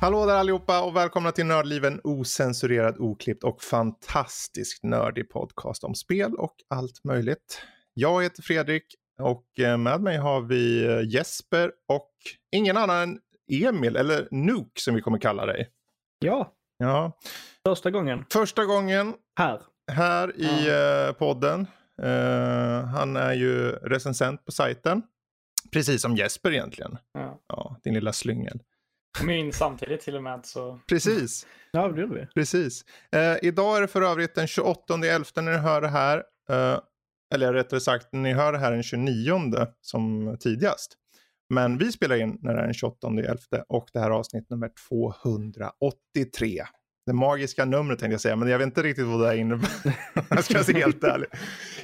Hallå där allihopa och välkomna till Nördliven osensurerad, oklippt och fantastiskt nördig podcast om spel och allt möjligt. Jag heter Fredrik och eh, med mig har vi eh, Jesper och ingen annan än Emil, eller Nuk som vi kommer kalla dig. Ja, Ja, första gången. första gången Här. här i eh, podden. Eh, han är ju recensent på sajten. Precis som Jesper egentligen. Ja. Ja, din lilla slyngel. Kom in samtidigt till och med så. Precis. Ja, det gjorde vi. Precis. Eh, idag är det för övrigt den 28 11 när ni hör det här. Eh, eller rättare sagt, när ni hör det här den 29 som tidigast. Men vi spelar in när det är den 28 11 och det här är avsnitt nummer 283. Det magiska numret tänkte jag säga, men jag vet inte riktigt vad det innebär. jag ska vara helt ärlig.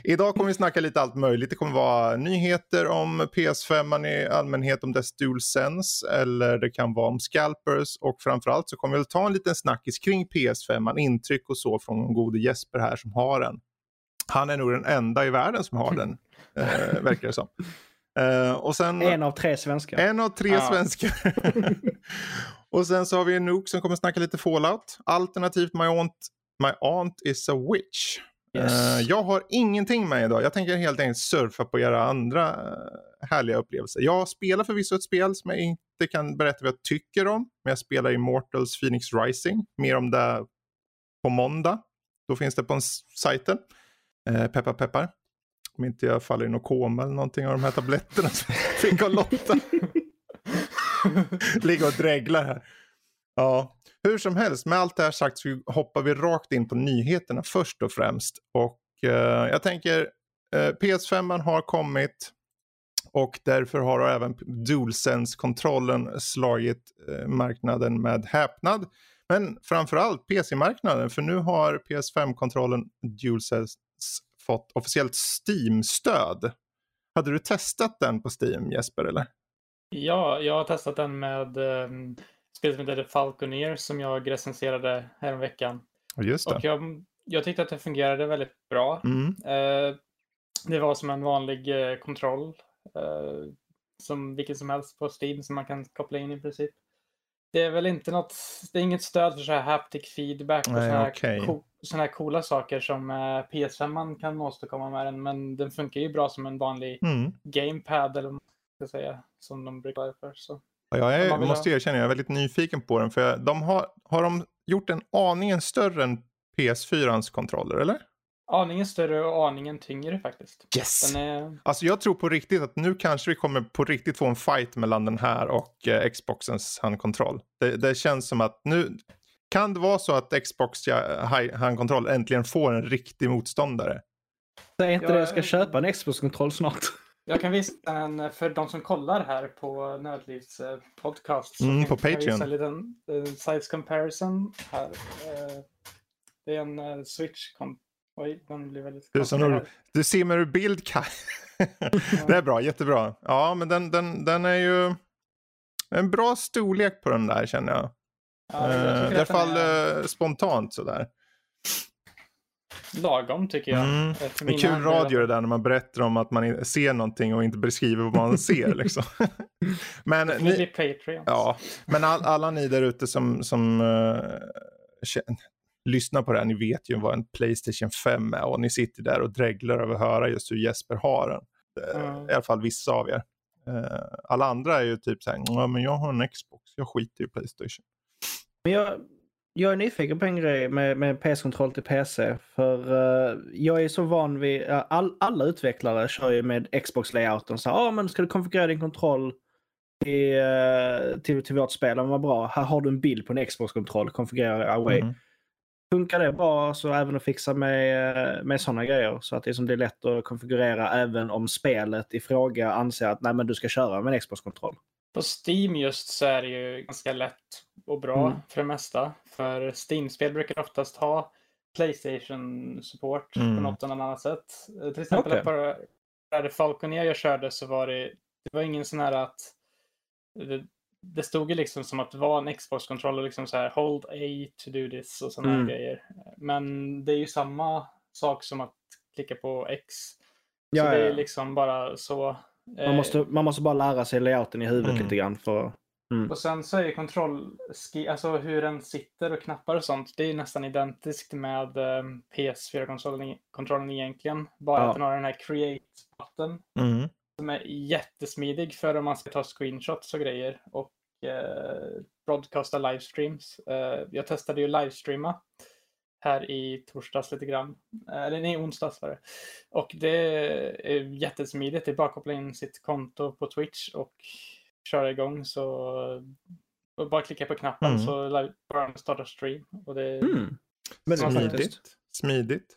Idag kommer vi snacka lite allt möjligt. Det kommer vara nyheter om PS5 i allmänhet, om dess DualSense, eller det kan vara om scalpers och framförallt så kommer vi ta en liten snackis kring PS5, intryck och så från gode Jesper här som har den. Han är nog den enda i världen som har den, eh, verkar det som. Eh, och sen... En av tre svenskar. En av tre Ja. svenskar. och sen så har vi en Nook som kommer snacka lite Fallout. Alternativt My Aunt, My Aunt is a Witch. Yes. Eh, jag har ingenting med idag. Jag tänker helt enkelt surfa på era andra eh, härliga upplevelser. Jag spelar förvisso ett spel som jag inte kan berätta vad jag tycker om. Men jag spelar Immortals Phoenix Rising. Mer om det på måndag. Då finns det på sajten. Eh, peppar peppar. Om inte jag faller i något koma eller någonting av de här tabletterna som jag fick av Lotta. Ligga och dreglar här. Ja, hur som helst, med allt det här sagt så hoppar vi rakt in på nyheterna först och främst. Och eh, jag tänker, eh, PS5 har kommit och därför har även DualSense-kontrollen slagit eh, marknaden med häpnad. Men framförallt PC-marknaden, för nu har PS5-kontrollen DualSense fått officiellt Steam-stöd. Hade du testat den på Steam Jesper eller? Ja, jag har testat den med um, spelet som heter Falconeer som jag recenserade häromveckan. Just det. Och jag, jag tyckte att det fungerade väldigt bra. Mm. Eh, det var som en vanlig eh, kontroll. eh, som vilken som helst på Steam som man kan koppla in i princip. Det är väl inte något, det är inget stöd för så här haptic feedback och här, okej. co- här coola saker som eh, PS5 man kan åstadkomma med den. Men den funkar ju bra som en vanlig Mm. gamepad eller vad man ska säga. Som de brukar för. Så. Ja, Jag är, måste ha- erkänna, jag är väldigt nyfiken på den. För de har, har de gjort en aningen större än PS4ans kontroller, eller? Aningen större och aningen tyngre faktiskt. Yes! Den är, Alltså jag tror på riktigt att nu kanske vi kommer på riktigt få en fight mellan den här och eh, Xboxens handkontroll. Det, det känns som att nu kan det vara så att Xbox handkontroll äntligen får en riktig motståndare. Säg inte det, jag ska köpa en Xbox-kontroll snart. jag kan visa en, för de som kollar här på Nödlivs eh, podcast. så Mm, på jag visa Patreon. En liten eh, size comparison här. Eh, det är en switch. Kom- Oj, den blir väldigt Du, som du, simmar ur bild Kaj. det är bra, jättebra. Ja, men den, den, den är ju en bra storlek på den där känner jag. Ja, Eh, jag I tycker alla fall är eh, spontant sådär. lagom tycker jag. Mm. eh, Det är kul i radio det där när man berättar om att man i- ser någonting och inte beskriver vad man ser. Liksom. men, ni, ja, men all, alla ni där ute som, som uh, lyssnar på det här, ni vet ju vad en Playstation 5 är och ni sitter där och dreglar över att höra just hur Jesper har den. Mm. I alla fall vissa av er. Eh, alla andra är ju typ så här, ja men jag har en Xbox, jag skiter i Playstation. Men jag, jag är nyfiken på en grej med, med PS-kontroll till PC. För eh, jag är så van vid, all, alla utvecklare kör ju med Xbox-layouten. Ja ah, men ska du konfigurera din kontroll till, eh, till, till vårt spel? Men vad bra, här har du en bild på en Xbox-kontroll, konfigurera away. Mhm. Funkar det bra så även att fixa med, eh, med sådana grejer? Så att det som blir lätt att konfigurera även om spelet i fråga anser att nej men du ska köra med en Xbox-kontroll. På Steam just så är det ju ganska lätt och bra Mm. för det mesta. För Steam-spel brukar oftast ha Playstation-support Mm. på något eller annat sätt. Eh, Till exempel Okej. på det Falconer jag körde så var det, det var ingen sån här att det, stod ju liksom som att det var en Xbox-kontroll och liksom så här hold A to do this och sådana Mm. här grejer. Men det är ju samma sak som att klicka på X. Så Ja, det ja, är ja. liksom bara så. Man eh, måste, man måste bara lära sig layouten i huvudet Mm. lite grann för Mm. Och sen så är ju kontroll, alltså hur den sitter och knappar och sånt, det är nästan identiskt med eh, PS4-kontrollen kontrollen egentligen. Bara Ja. att den har den här create-button Mm. som är jättesmidig för om man ska ta screenshots och grejer och eh, broadcasta livestreams. Eh, jag testade ju livestreama här i torsdags lite grann. Eh, Eller nej, onsdags var det. Och det är jättesmidigt. Det är bara att koppla in sitt konto på Twitch och köra igång så och bara klicka på knappen Mm. så live- bara starta stream. Och det, Mm. Men Smidigt. Smidigt.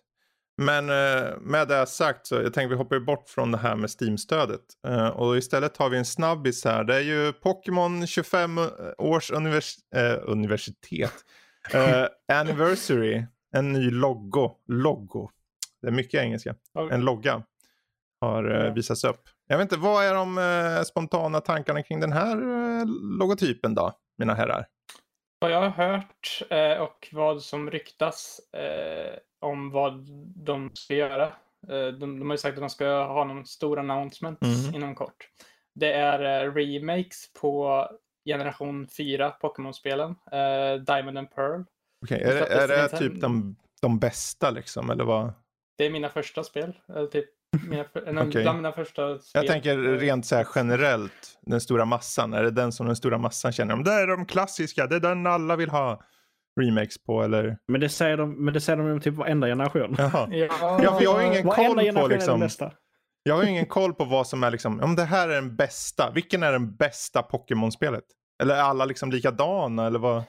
Men eh, med det sagt så jag tänker vi hoppar bort från det här med Steam-stödet. Eh, och istället har vi en snabbis här. Det är ju Pokémon 25 års univers eh, universitet. Eh, anniversary. En ny logo. Logo. Det är mycket engelska. En logga har eh, visats upp. Jag vet inte, vad är de eh, spontana tankarna kring den här logotypen då, mina herrar? Vad jag har hört eh, och vad som ryktas eh, om vad de ska göra. Eh, de, de har ju sagt att de ska ha någon stor announcement Mhm. inom kort. Det är remakes på generation 4 Pokémon-spelen. Diamond and Pearl. Okej, är, det- är det typ de, de bästa liksom, eller vad? Det är mina första spel. Typ mina, en- bland mina första spel. Jag tänker rent så här generellt, den stora massan. Är det den som den stora massan känner? om? Det är de klassiska, det är den alla vill ha remakes på eller? Men det säger de, men det säger de om typ varenda generation. Jaha. Ja, Ja, för jag har ingen koll på liksom, jag har ingen koll på vad som är liksom, om det här är den bästa, vilken är den bästa Pokémon-spelet? Eller är alla liksom likadana eller vad?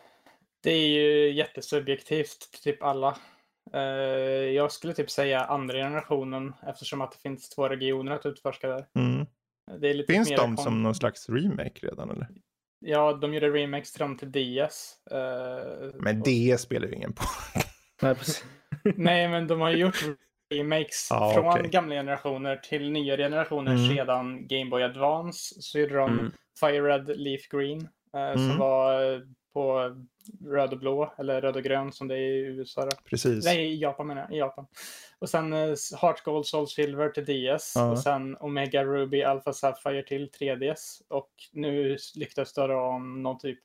Det är ju jättesubjektivt, typ alla. Eh, jag skulle typ säga andra generationen eftersom att det finns två regioner att utforska där. Mm. Det är lite Finns de kon- som någon slags remake redan eller? Ja, de gjorde remakes till dem till DS. eh, Men och- det spelar ju ingen på. Nej, precis. Nej, men de har gjort remakes Ja, från okej. gamla generationer till nya generationer Mm. sedan Game Boy Advance. Så gjorde de Mm. Fire Red Leaf Green eh, Mm. som var på röd och blå, eller röd och grön som det är i USA. Då. Precis. Nej, i Japan menar jag. I Japan. Och sen eh, Heart Gold Soul Silver till DS. Ja. Och sen Omega Ruby Alpha Sapphire till 3DS. Och nu ryktas det om någon typ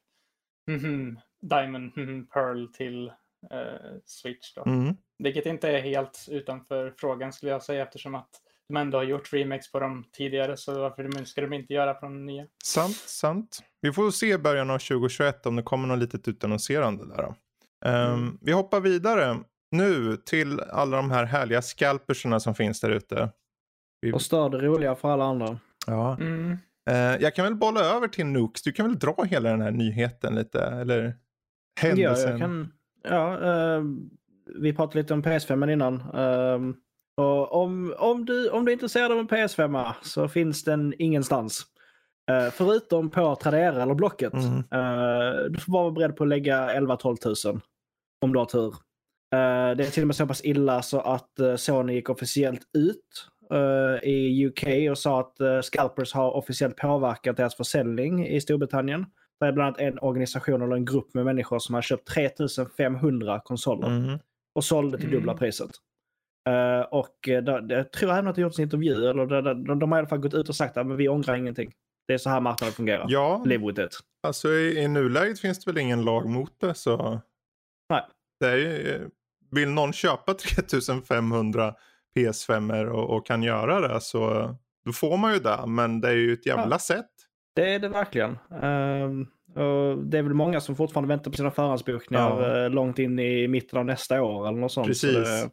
mhm, Diamond mhm, Pearl till eh, Switch. Då. Mm. Vilket inte är helt utanför frågan skulle jag säga eftersom att de ändå har gjort remakes på dem tidigare. Så varför ska de inte göra på de nya? Sant, sant. Vi får se i början av 2021 om det kommer något litet utannonserande där. Ehm, Mm. Vi hoppar vidare nu till alla de här härliga scalperserna som finns där ute. Vi- Och stör det roliga för alla andra. Ja. Mm. Eh, jag kan väl bolla över till Nooks. Du kan väl dra hela den här nyheten lite, eller Ja, händelsen. jag kan, ja eh, vi pratade lite om PS5 innan. Eh, och om, om, du, om du är intresserad av en PS5 så finns den ingenstans. Eh, förutom på Tradera eller Blocket. Mhm. Eh, du får bara vara beredd på att lägga 11-12 000 om du har tur. Eh, det är till och med så pass illa så att Sony gick officiellt ut i UK och sa att scalpers har officiellt påverkat deras försäljning i Storbritannien. Det är bland annat en organisation eller en grupp med människor som har köpt 3500 konsoler Mhm. och sålde till dubbla Mm. priset. Eh, och uh, jag tror även att det gjorts en intervju, eller de, de, de har i alla fall gått ut och sagt att vi ångrar ingenting. Det är så här marknaden fungerar. Ja, Live with it. alltså i, i nuläget finns det väl ingen lag mot det så. Nej. Det är ju, vill någon köpa 3500 PS5 och, och kan göra det så då får man ju det. Men det är ju ett jävla Ja. sätt. Det är det verkligen. Och det är väl många som fortfarande väntar på sina förhandsbokningar Ja. eh, långt in i mitten av nästa år eller något sånt. Precis. Så det,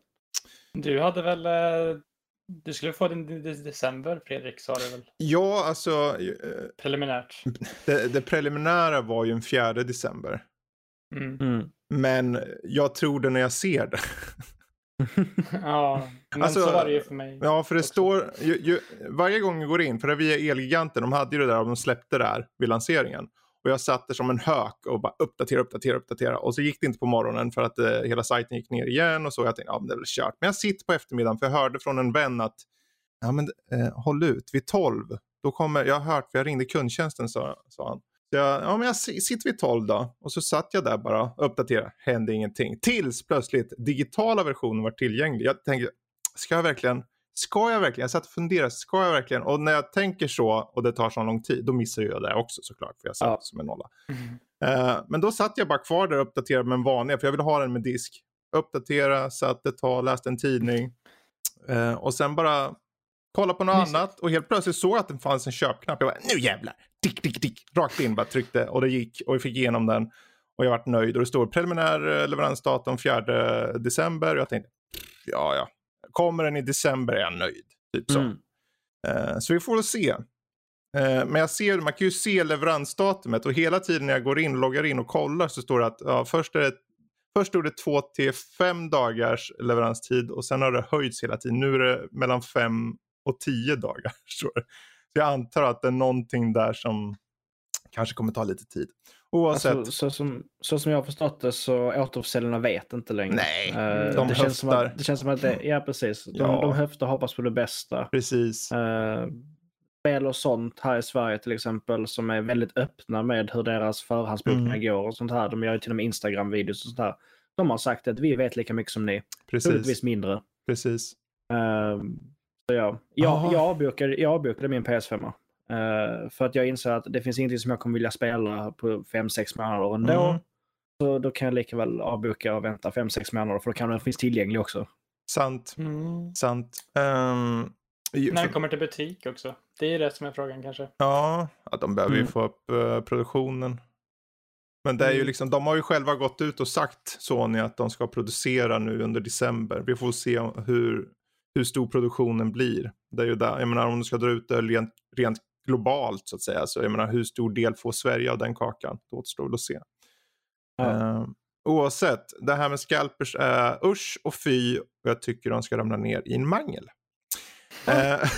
Du hade väl... eh, Du skulle få den i de- december, Fredrik, sa du väl? Ja, alltså eh, Preliminärt. det, det preliminära var ju en 4 december. Mm. mm. Men jag tror det när jag ser det. Ja, men Alltså, så var det ju för mig. Ja, för det också. står ju, ju, varje gång jag går in, för det är via Elgiganten, de hade ju det där och de släppte det här vid lanseringen. Och jag satt där som en hök och bara uppdatera, uppdatera, uppdatera. Och så gick det inte på morgonen för att eh, hela sajten gick ner igen och så. Jag tänkte, ja men det är väl kört. Men jag sitter på eftermiddagen för jag hörde från en vän att, ja men eh, håll ut, vid 12, då kommer, jag har hört, för jag ringde kundtjänsten sa, sa han. Så jag, ja men jag sitter vid 12 då. Och så satt jag där bara, och uppdaterade. hände ingenting. Tills plötsligt digitala versionen var tillgänglig. Jag tänkte, ska jag verkligen ska jag verkligen? Jag satt och funderade, ska jag verkligen? Och när jag tänker så och det tar så lång tid, då missar jag det också såklart. För jag satt Ja. som en nolla. Mm. Eh, men då satt jag bara kvar där och uppdaterade med en vanlig, för jag ville ha den med disk. Uppdatera, satt ett tag, läste en tidning. Eh, och sen bara kolla på något Mysigt. annat och helt plötsligt såg jag att det fanns en köpknapp. Jag bara, nu jävlar! Dick, dick, dick. Rakt in bara tryckte och det gick och jag fick igenom den. Och jag vart nöjd och det står preliminär eh, leveransdatum 4 december. Och jag tänkte, ja ja, kommer den i december är jag nöjd. Typ så. Mm. Eh, så vi får väl se. Eh, men jag ser, man kan ju se leveransdatumet och hela tiden när jag går in, loggar in och kollar så står det att ja, först, är det, först stod det två till fem dagars leveranstid och sen har det höjts hela tiden. Nu är det mellan fem och tio dagar. Står det. Så jag antar att det är någonting där som kanske kommer ta lite tid. Oavsett. Alltså, så, som, så som jag har förstått det så återförsäljarna vet inte längre. Nej, Eh, de det, känns som höftar. att, det känns som att det, ja precis. De, Ja. de höftar och hoppas på det bästa. Precis. Uh, spel och sånt här i Sverige till exempel som är väldigt öppna med hur deras förhandsbokningar Mm. går och sånt här. De gör ju till och med Instagram-videos och sånt här. De har sagt att vi vet lika mycket som ni. Troligtvis Precis. mindre. Precis. Uh, så ja. jag, Aha. jag, avbokade, jag avbokade min PS5. Uh, för att jag insåg att det finns ingenting som jag kommer vilja spela på 5-6 månader ändå. Mm. Så då kan jag lika väl avboka och vänta 5-6 månader för då kan den finnas tillgänglig också. Sant. Mm. Sant. Ehm, ju- När den kommer till butik också. Det är det som är frågan kanske. Ja, ja de behöver ju Mm. få upp eh, produktionen. Men det är ju Mm. liksom, de har ju själva gått ut och sagt Sony att de ska producera nu under december. Vi får se hur, hur stor produktionen blir. Det är ju där, jag menar om du ska dra ut det rent, rent globalt så att säga. Så jag menar hur stor del får Sverige av den kakan? Det återstår att se. Ja. Eh, oavsett, det här med scalpers är usch och fy och jag tycker de ska ramla ner i en mangel. Eh,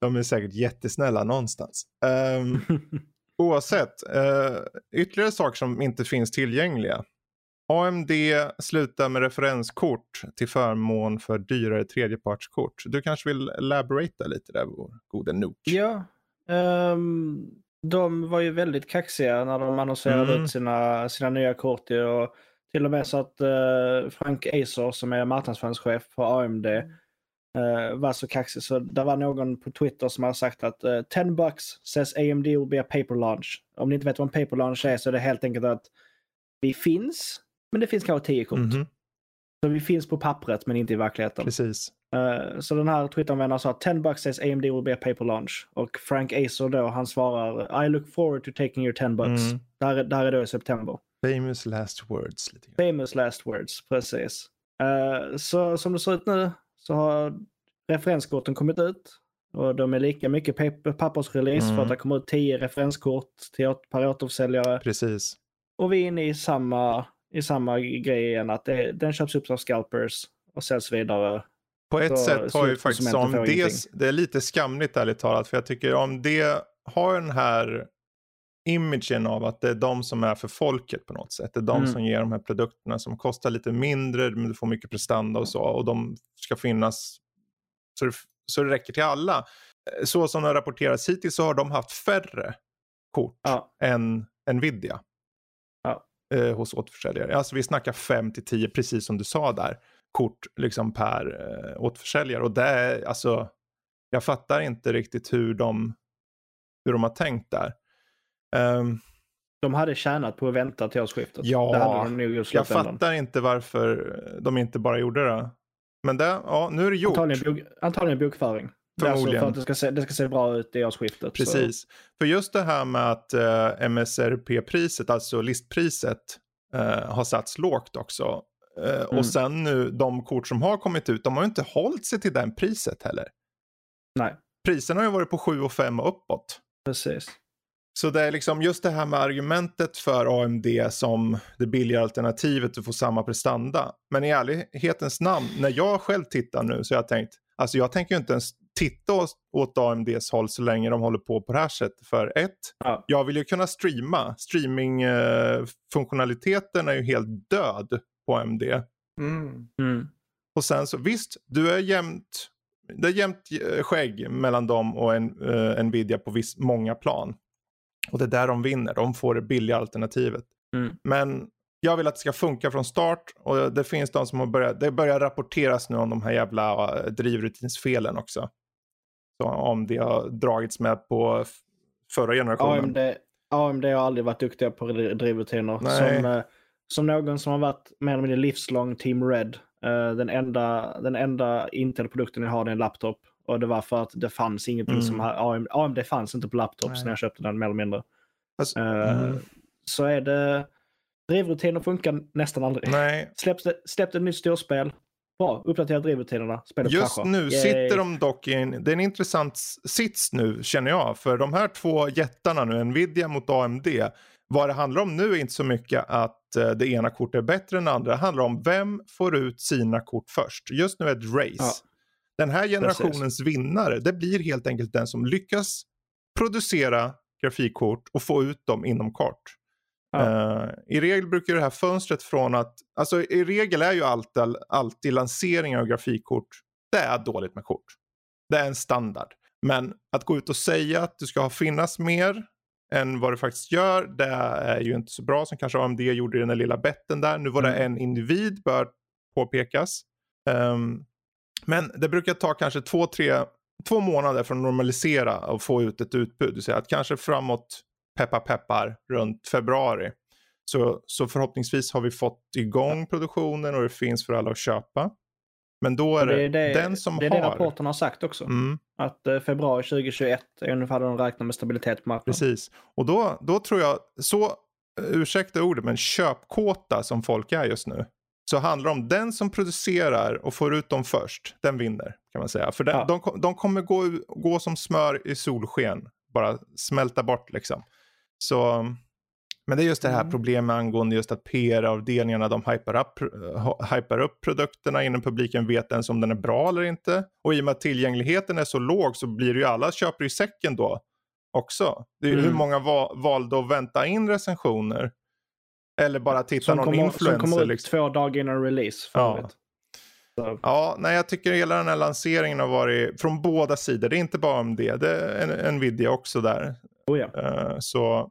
de är säkert jättesnälla någonstans. Ehm, oavsett, uh, ytterligare saker som inte finns tillgängliga. AMD slutar med referenskort till förmån för dyrare tredjepartskort. Du kanske vill elaborata lite där, vår gode Nook? Ja. ehm, de var ju väldigt kaxiga när de annonserade Mm. ut sina, sina nya kort. Och till och med så att eh, Frank Acer som är marknadsföringschef på AMD eh, var så kaxig så det var någon på Twitter som har sagt att uh, 10 bucks says AMD will be a paper launch. Om ni inte vet vad en paper launch är så är det helt enkelt att vi finns, men det finns kanske 10 kort. Mhm, Så vi finns på pappret men inte i verkligheten. Precis. Eh, så den här Twitteranvändaren sa 10 bucks says AMD will be a paper launch. Och Frank Acer då, han svarar I look forward to taking your 10 bucks. Mm. Där, där är då i september. Famous last words. Lite grann. Famous last words, precis. Eh, så som det ser ut nu så har referenskorten kommit ut. Och de är lika mycket pappersrelease Mm. för att det kommer ut 10 referenskort till, per återförsäljare. Precis. Och vi är inne i samma, i samma grej igen, att det, den köps upp av scalpers och säljs vidare. På ett Så sätt har ju faktiskt om det, det är lite skamligt ärligt talat. För jag tycker om det har den här imagen av att det är de som är för folket på något sätt. Det är de Mm. som ger de här produkterna som kostar lite mindre men du får mycket prestanda och så. Och de ska finnas så det, så det räcker till alla. Så som det har rapporterats hittills så har de haft färre kort Ja. än Nvidia. Eh, hos återförsäljare. Alltså vi snackar 5 till 10 precis som du sa där. Kort liksom per eh, återförsäljare. Och det är alltså. Jag fattar inte riktigt hur de, hur de har tänkt där. Ehm, De hade tjänat på att vänta till årsskiftet. Ja, jag fattar inte varför de inte bara gjorde det. Men det, ja, nu är det gjort. Antagligen, bok, antagligen bokföring. Det är Alltså Förmodligen. för att det ska, se, det ska se bra ut i årsskiftet. Precis. För just det här med att eh, MSRP-priset, alltså listpriset, eh, har satts lågt också. Eh, Mm. Och sen nu de kort som har kommit ut, de har ju inte hållit sig till den priset heller. Så, nej, Priserna har ju varit på 7 och 5 och uppåt. precis. Så det är liksom just det här med argumentet för AMD som det billigare alternativet, du får samma prestanda. Men i ärlighetens namn, när jag själv tittar nu så har jag tänkt, alltså jag tänker ju inte ens titta åt- AMDs håll så länge de håller på på det här sättet. För ett, Ja. jag vill ju kunna streama. Streaming-funktionaliteten är ju helt död på AMD. Mm. Mm. Och sen så visst, du är jämnt, det är jämnt eh, skägg mellan dem och en, eh, Nvidia på viss, många plan. Och det är där de vinner, de får det billiga alternativet. Mm. Men Jag vill att det ska funka från start och det finns de som har börjat, det börjar rapporteras nu om de här jävla uh, drivrutinsfelen också. Om det har dragits med på förra generationen. AMD, AMD har aldrig varit duktiga på drivrutiner. Som, eh, som någon som har varit mer eller mindre livslång Team Red. eh, Den enda, den enda Intel-produkten jag har är en laptop. Och det var för att det fanns ingenting Mm. som AMD, AMD fanns inte på laptops Nej. när jag köpte den mer eller mindre. Alltså, Eh, mm. Så är det, drivrutiner funkar nästan aldrig. Nej, Släpps det, släppte ett nytt storspel, bra, uppdatera drivrutinerna, spelet Just kraschar. nu Yay. sitter de dock i en, det är en intressant sits nu känner jag. För de här två jättarna nu, Nvidia mot AMD. Vad det handlar om nu är inte så mycket att eh, det ena kortet är bättre än det andra. Det handlar om vem får ut sina kort först. Just nu är det ett race. Ja. Den här generationens vinnare, det blir helt enkelt den som lyckas producera grafikkort och få ut dem inom kort. Eh, I regel brukar det här fönstret från att, alltså i regel är ju alltid, alltid lansering av grafikkort, det är dåligt med kort. Det är en standard. Men att gå ut och säga att du ska finnas mer än vad du faktiskt gör, det är ju inte så bra som kanske AMD gjorde i den där lilla betten där. Nu var det Mm. en individ, bör påpekas. Ehm, men det brukar ta kanske två, tre, två månader för att normalisera och få ut ett utbud. Säga att kanske framåt peppa peppar runt februari. Så, så förhoppningsvis har vi fått igång produktionen och det finns för alla att köpa. Men då är det, är det, den som det, är har... det rapporten har sagt också. Mm, Att eh, februari 2021 är ungefär då de räknar med stabilitet på marknaden. precis. Och då, då tror jag, så, eh, ursäkta ordet, men köpkåta som folk är just nu. Så handlar det om den som producerar och får ut dem först, den vinner kan man säga. För den, Ja. de, de kommer gå, gå som smör i solsken, bara smälta bort liksom. Så, men det är just det här Mm. problemet angående just att PR-avdelningarna de hypar upp, eh, hypar upp produkterna innan publiken vet ens om den är bra eller inte. Och i och med att tillgängligheten är så låg så blir det ju alla köper i säcken då också. Det är ju Mm. hur många va- valde att vänta in recensioner. Eller bara titta Som någon kommer, som influencer. kommer ut liksom. två dagar innan release. Ja. Så, Ja, nej, jag tycker hela den här lanseringen har varit från båda sidor. Det är inte bara AMD, det är en- Nvidia också där. Oh ja. Eh, så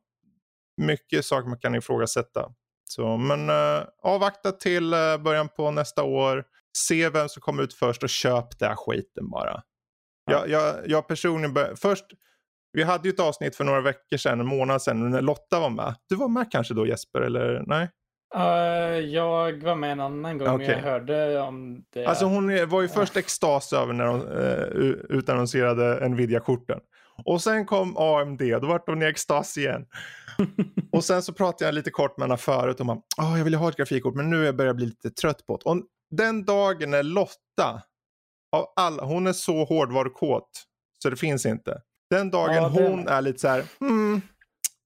mycket saker man kan ifrågasätta. Så, men uh, avvakta till eh, början på nästa år. Se vem som kommer ut först och köp den här skiten bara. Jag, jag, jag personligen, bör, först, vi hade ju ett avsnitt för några veckor sedan, en månad sedan, när Lotta var med. Du var med kanske då Jesper, eller nej? Eh, jag var med en annan gång och jag hörde om det. Alltså hon var ju först extas över när de uh, utannonserade Nvidia-korten. Och sen kom AMD, då vart hon i extas igen. och sen så pratade jag lite kort med henne förut om att oh, jag vill ha ett grafikkort men nu börjar jag bli lite trött på det. Och den dagen när Lotta, av alla, hon är så hårdvarukåt så det finns inte. Den dagen Ja, det- hon är lite så här, hmm,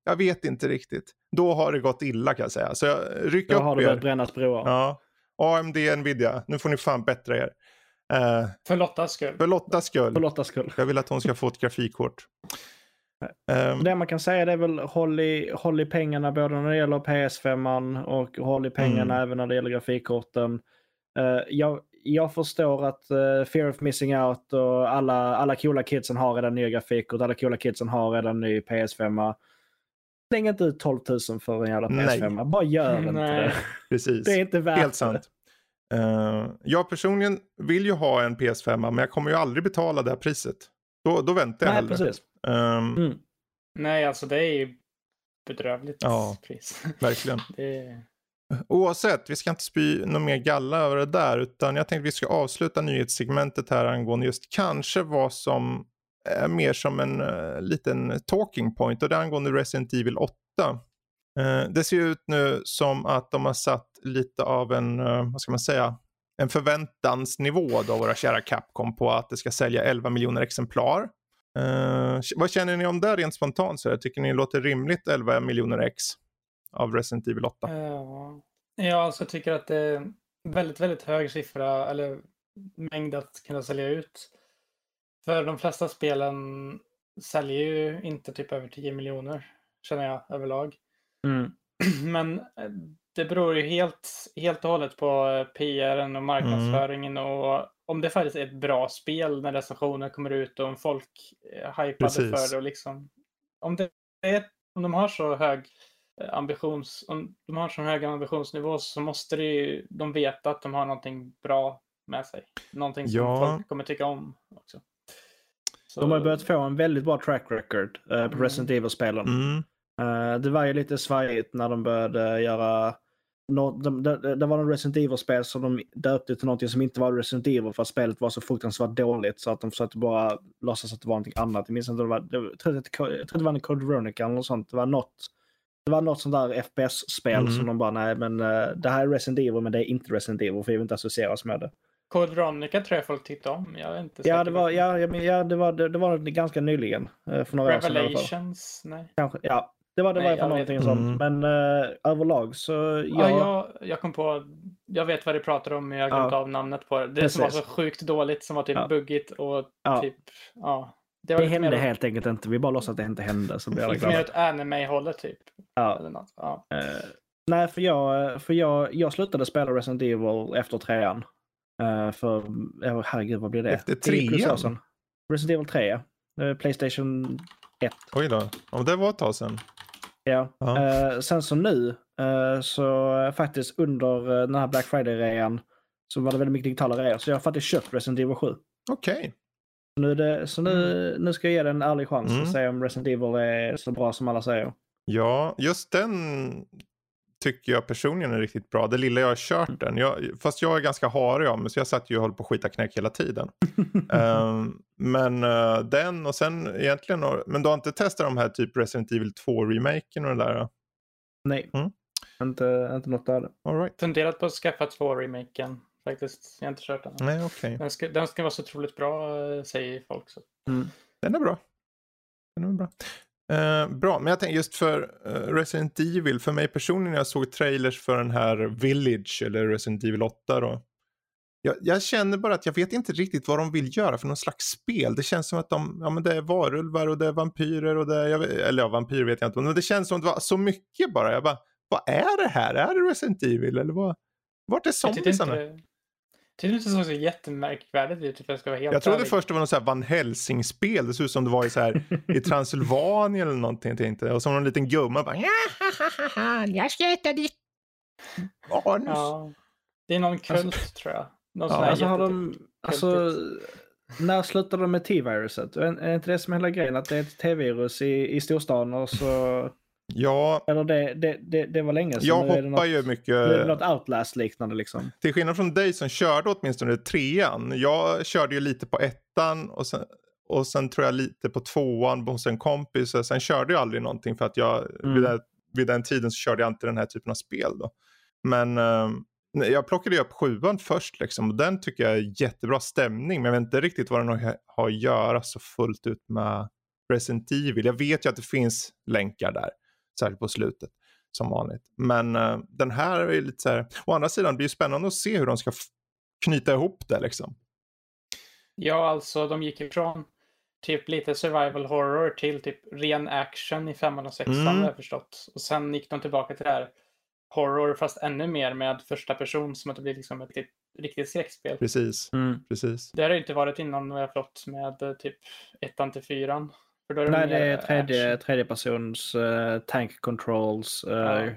jag vet inte riktigt. Då har det gått illa kan jag säga. Så jag rycker Då har upp det er. börjat brännas broar. Ja. AMD, Nvidia, nu får ni fan bättra er. Eh, För Lottas skull. för Lottas skull. För Lottas skull. Jag vill att hon ska få ett grafikkort. Ehm, Det man kan säga det är väl håll i, håll i pengarna både när det gäller PS5 och håll i pengarna Mm. även när det gäller grafikkorten. Eh, jag, jag förstår att eh, Fear of Missing Out och alla, alla coola kidsen har redan nya grafikkort. Alla coola kidsen har redan ny PS5. Släng inte ut 12 000 för en jävla Nej. PS5. Bara gör inte Nej. det. precis. Det är inte värt Helt sant. Uh, jag personligen vill ju ha en PS5 men jag kommer ju aldrig betala det här priset. Då, då väntar jag Nej, hellre. precis. Ehm, Mm. Nej, alltså det är ju bedrövligt Ja. pris. Verkligen. Det... Oavsett, vi ska inte spy någon mer galla över det där utan jag tänkte vi ska avsluta nyhetssegmentet här angående just kanske vad som är mer som en eh, liten talking point och det är angående Resident Evil 8. Eh, det ser ut nu som att de har satt lite av en, eh, vad ska man säga, en förväntansnivå då våra kära Capcom på att det ska sälja 11 miljoner exemplar. Eh, vad känner ni om det rent spontant? Så? Tycker ni det låter rimligt 11 miljoner ex av Resident Evil 8? Ja, alltså jag tycker att det är väldigt, väldigt hög siffra eller mängd att kunna sälja ut. För de flesta spelen säljer ju inte typ över 10 miljoner, känner jag överlag. Mm. Men eh, det beror ju helt, helt och hållet på eh, PRen och marknadsföringen och om det faktiskt är ett bra spel när recensioner kommer ut och om folk är hypade Precis. för det och liksom om det är, om de har så hög eh, ambitions... Om de har så hög ambitionsnivå så måste det ju, de veta att de har någonting bra med sig. Någonting som Ja. folk kommer tycka om också. Så, De har börjat få en väldigt bra track record eh, på Mm. Resident Evil-spelen. Mm. Eh, det var ju lite svajigt när de började göra... Det det var någon Resident Evil-spel som de döpte till någonting som inte var Resident Evil för att spelet var så fruktansvärt dåligt så att de försökte bara låtsas att det var någonting annat. Jag minns inte, det var, det, jag, tror att det, var en Code Veronica eller något sånt. Det var något, det var något sånt där FPS-spel Mm. som de bara, nej men eh, det här är Resident Evil men det är inte Resident Evil för vi vill inte associeras med det. Code Veronica tror jag folk tyckte om. Jag är inte Ja, det var, ja, ja, det var, det, det var ganska nyligen. eh, För några år sedan. Revelations? Nej. Kanske, ja, det var det Nej, var för jag någonting vet sånt. inte. Men eh, överlag så ja. Ja, jag, jag kom på, jag vet vad du pratar om men jag har glömt Ja. av namnet på det. Det som var Precis. så sjukt dåligt som var typ Ja. buggigt och Ja. typ, ja. Det var det hände mer, helt enkelt inte. Vi bara låtsas att det inte hände så blir lite mer åt anime-hållet typ. Ja. Eller något. Ja. Eh, nej, för jag, för jag, jag slutade spela Resident Evil efter trean. Uh, för, oh, herregud vad blir det? Efter 10 plus år trean? Resident Evil 3, eh, Playstation 1. Oj då. Ja, det var ett tag sedan. Ja. Ja. Eh, sen så nu, eh, så faktiskt under eh, den här Black Friday-rean så var det väldigt mycket digitala reor. Så jag har faktiskt köpt Resident Evil 7. Okej. Nu är det, så nu, nu ska jag ge den en ärlig chans Mm. och se om Resident Evil är så bra som alla säger. Ja, just den tycker jag personligen är riktigt bra. Det lilla jag har kört den. Jag, fast jag är ganska harig av mig så jag satt ju och höll på att skita knäck hela tiden. Ehm, men eh, den och sen egentligen, men du har inte testat de här typ Resident Evil 2-remaken och det där? då? Nej, Mm. inte, inte något det. All right. Funderat på att skaffa två remaken faktiskt. Jag har inte kört den. Nej, okej. Den ska, den ska vara så otroligt bra eh, säger folk. Så. Den är bra. Den är bra. Eh, bra, men jag tänker just för eh, Resident Evil, för mig personligen jag såg trailers för den här Village eller Resident Evil 8 då. Jag, jag känner bara att jag vet inte riktigt vad de vill göra för någon slags spel. Det känns som att de, ja men det är varulvar och det är vampyrer och det är, jag eller ja vampyrer vet jag inte, men det känns som att det var så mycket bara. Jag bara, vad är det här? Är det Resident Evil eller vad? Vart är zombiesarna? tyckte inte det såg så jättemärkvärdigt ut. För jag ska vara helt Jag trodde ärlig. först det var något så här Van Helsing-spel. Det såg ut som det var i, så här, i Transylvanien eller någonting. Tänkte. Och som någon liten gumma bara Jag ska äta ditt Anus. Ja. Det är någon kult tror jag. Någon Ja, Alltså har de, alltså, när slutade de med T-viruset? Är, inte det som är hela grejen? Att det är ett T-virus i, i storstan och så... Ja, Eller det, det, det, det var länge sedan. jag Nu hoppar något, ju Nu är det mycket. något Outlast-liknande liksom. Till skillnad från dig som körde åtminstone trean. Jag körde ju lite på ettan och sen, och sen tror jag lite på tvåan hos en kompis. Och sen körde jag aldrig någonting för att jag Mm. vid, den, vid den tiden så körde jag inte den här typen av spel då. Men nej, jag plockade ju upp sjuan först liksom och den tycker jag är jättebra stämning. Men jag vet inte riktigt vad den har, att göra så fullt ut med Resident Evil. Jag vet ju att det finns länkar där, särskilt på slutet som vanligt. Men eh, den här är ju lite så här, å andra sidan det blir det spännande att se hur de ska knyta ihop det liksom. Ja, alltså de gick ifrån typ lite survival horror till typ ren action i femman och sexan Mm. har jag förstått. Och sen gick de tillbaka till det här horror fast ännu mer med första person som att det blir liksom ett riktigt, riktigt skräckspel. Precis, precis. Det har det inte varit innan vad jag förstått med eh, typ ettan till fyran. För då är Nej, mer det är tredje, persons eh, tank controls. Uh, Ja.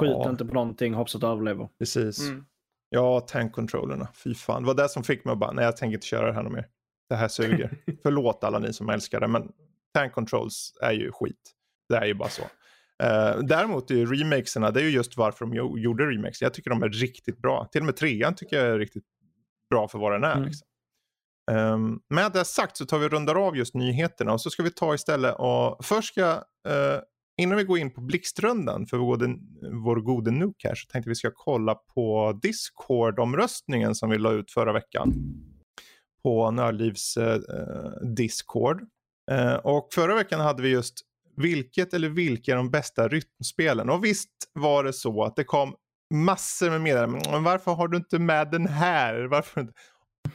Skjut Ja. inte på någonting, hoppas att du överlever. Precis. Mm. Ja, tankcontrollerna. Fy fan. Det var det som fick mig att bara, nej jag tänker inte köra det här något mer. Det här suger. Förlåt alla ni som älskar det, men tank controls är ju skit. Det är ju bara så. Uh, däremot är ju remakesarna, det är ju just varför de jo- gjorde remakes. Jag tycker de är riktigt bra. Till och med trean tycker jag är riktigt bra för vad den är. Mm. Liksom. Um, med det sagt så tar vi och rundar av just nyheterna och så ska vi ta istället och först ska eh, innan vi går in på blixtrundan för vår, vår gode Nook här så tänkte vi ska kolla på Discord-omröstningen som vi la ut förra veckan. På Nördlivs eh, Discord. Eh, och förra veckan hade vi just vilket eller vilka är de bästa rytmspelen? Och visst var det så att det kom massor med meddelanden. Men varför har du inte med den här? Varför inte?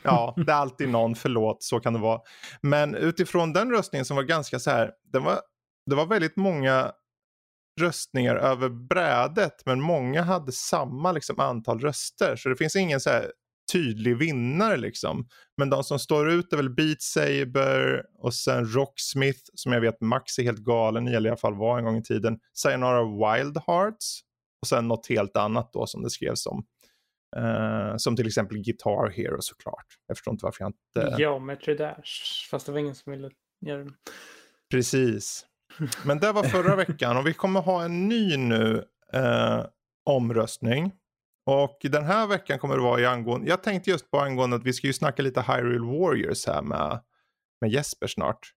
Ja, det är alltid någon, förlåt, så kan det vara. Men utifrån den röstningen som var ganska så här, den var, det var väldigt många röstningar över brädet men många hade samma liksom, antal röster. Så det finns ingen så här tydlig vinnare liksom. Men de som står ut är väl Beat Saber och sen Rocksmith som jag vet Max är helt galen i, eller i alla fall var en gång i tiden. Sayonara Wild Hearts och sen något helt annat då som det skrevs om. Eh, som till exempel Guitar Hero såklart. Jag förstår inte varför jag inte... Geometry Dash. Fast det var ingen som ville göra den. Precis. Men det var förra veckan och vi kommer ha en ny nu eh, omröstning. Och den här veckan kommer det vara i angående, jag tänkte just på angående att vi ska ju snacka lite Hyrule Warriors här med, med Jesper snart.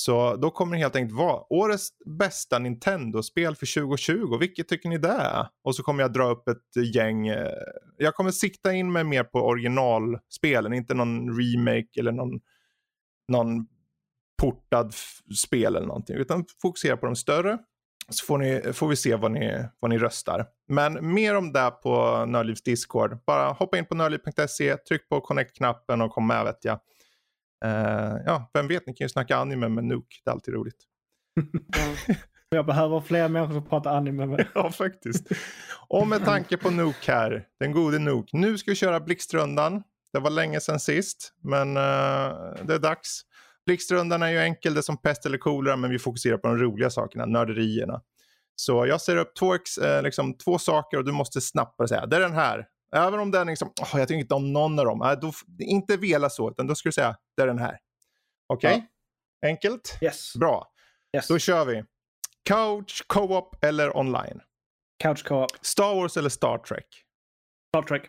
Så då kommer det helt enkelt vara årets bästa Nintendo-spel för 2020. Vilket tycker ni det är? Och så kommer jag dra upp ett gäng. Eh, jag kommer sikta in mig mer på originalspelen, inte någon remake eller någon, någon portad spel eller någonting. Utan fokusera på de större. Så får, ni, får vi se vad ni, vad ni röstar. Men mer om det på Nördlivs Discord. Bara hoppa in på nördliv.se, tryck på connect-knappen och kom med vet jag. Eh, ja, vem vet, ni kan ju snacka anime med Nuke. Det är alltid roligt. Jag behöver fler människor som pratar anime med. ja, faktiskt. Och med tanke på Nuke här, den gode Nuke. Nu ska vi köra Blixtrundan. Det var länge sedan sist, men eh, det är dags. Blixtrundan är ju enkel, det är som pest eller kolera, men vi fokuserar på de roliga sakerna, nörderierna. Så jag ser upp två, eh, liksom, två saker och du måste snabbt säga, det är den här. Även om den liksom, åh, jag tycker inte om någon av dem. Äh, då, inte vela så, utan då ska du säga, det är den här. Okej? Enkelt? Yes. Bra. yes. Då kör vi. Couch, co-op eller online? Couch co-op. Star Wars eller Star Trek? Star Trek.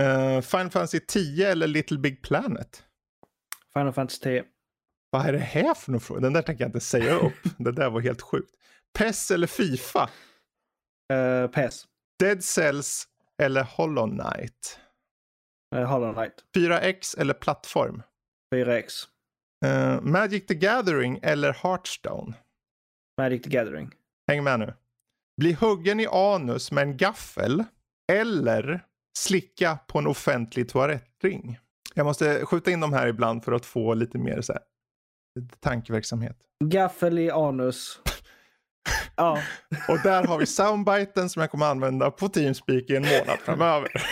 Uh, Final Fantasy 10 eller Little Big Planet? Final Fantasy 10. Vad är det här för någon fråga? Den där tänker jag inte säga upp. det där var helt sjukt. PES eller Fifa? Uh, PS. Dead Cells eller Hollow Knight? Uh, Hollow Knight. 4X eller plattform? 4X. Uh, Magic the Gathering eller Hearthstone? Magic the Gathering. Häng med nu. Bli huggen i anus med en gaffel eller slicka på en offentlig toalettring. Jag måste skjuta in de här ibland för att få lite mer så här, tankeverksamhet. Gaffel i anus. ja. Och där har vi soundbiten som jag kommer använda på Teamspeak i en månad framöver.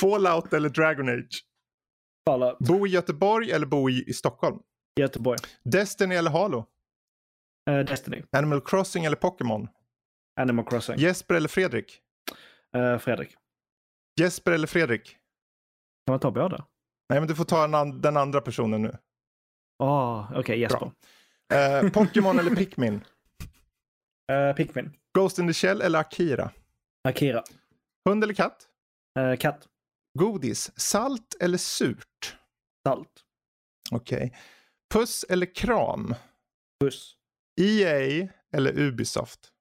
Fallout eller Dragon Age? Fallout. Bo i Göteborg eller bo i, i Stockholm? Göteborg. Destiny eller Halo? Uh, Destiny. Animal Crossing eller Pokémon? Animal Crossing. Jesper eller Fredrik? Uh, Fredrik. Jesper eller Fredrik? Kan man ta båda? Nej, men du får ta en an- den andra personen nu. Ah, Okej, Jesper. Eh, Pokémon eller Pikmin? Uh, Pikmin. Ghost in the Shell eller Akira? Akira. Hund eller katt? Uh, katt. Godis, salt eller surt? Salt. Okej. Puss eller kram? Buss. EA eller Ubisoft?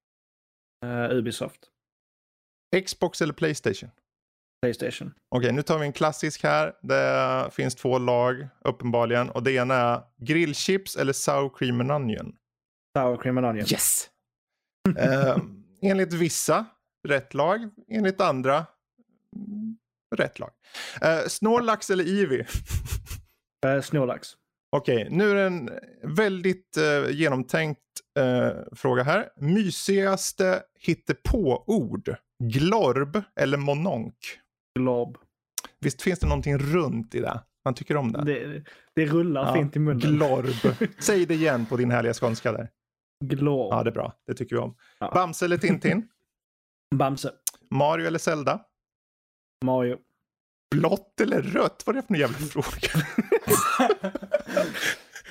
Uh, Ubisoft. Xbox eller Playstation? Playstation. Okej, nu tar vi en klassisk här. Det finns två lag uppenbarligen. Och det ena är grillchips eller sour cream and onion. Sour cream and onion. Yes! eh, enligt vissa, rätt lag. Enligt andra, mm, rätt lag. Eh, Snorlax eller Eevee? Uh, Snorlax. Okej, nu är det en väldigt eh, genomtänkt eh, fråga här. Mysigaste hittepå-ord? Glorb eller mononk? Glob. Visst finns det någonting runt i det? Man tycker om det. Det, det rullar Ja, fint i munnen. Glorb. Säg det igen på din härliga skånska där. Glob. Ja, det är bra. Det tycker vi om. Ja. Bamse eller Tintin? Bamse. Mario eller Zelda? Mario. Blått eller rött? Vad är det för en jävla fråga?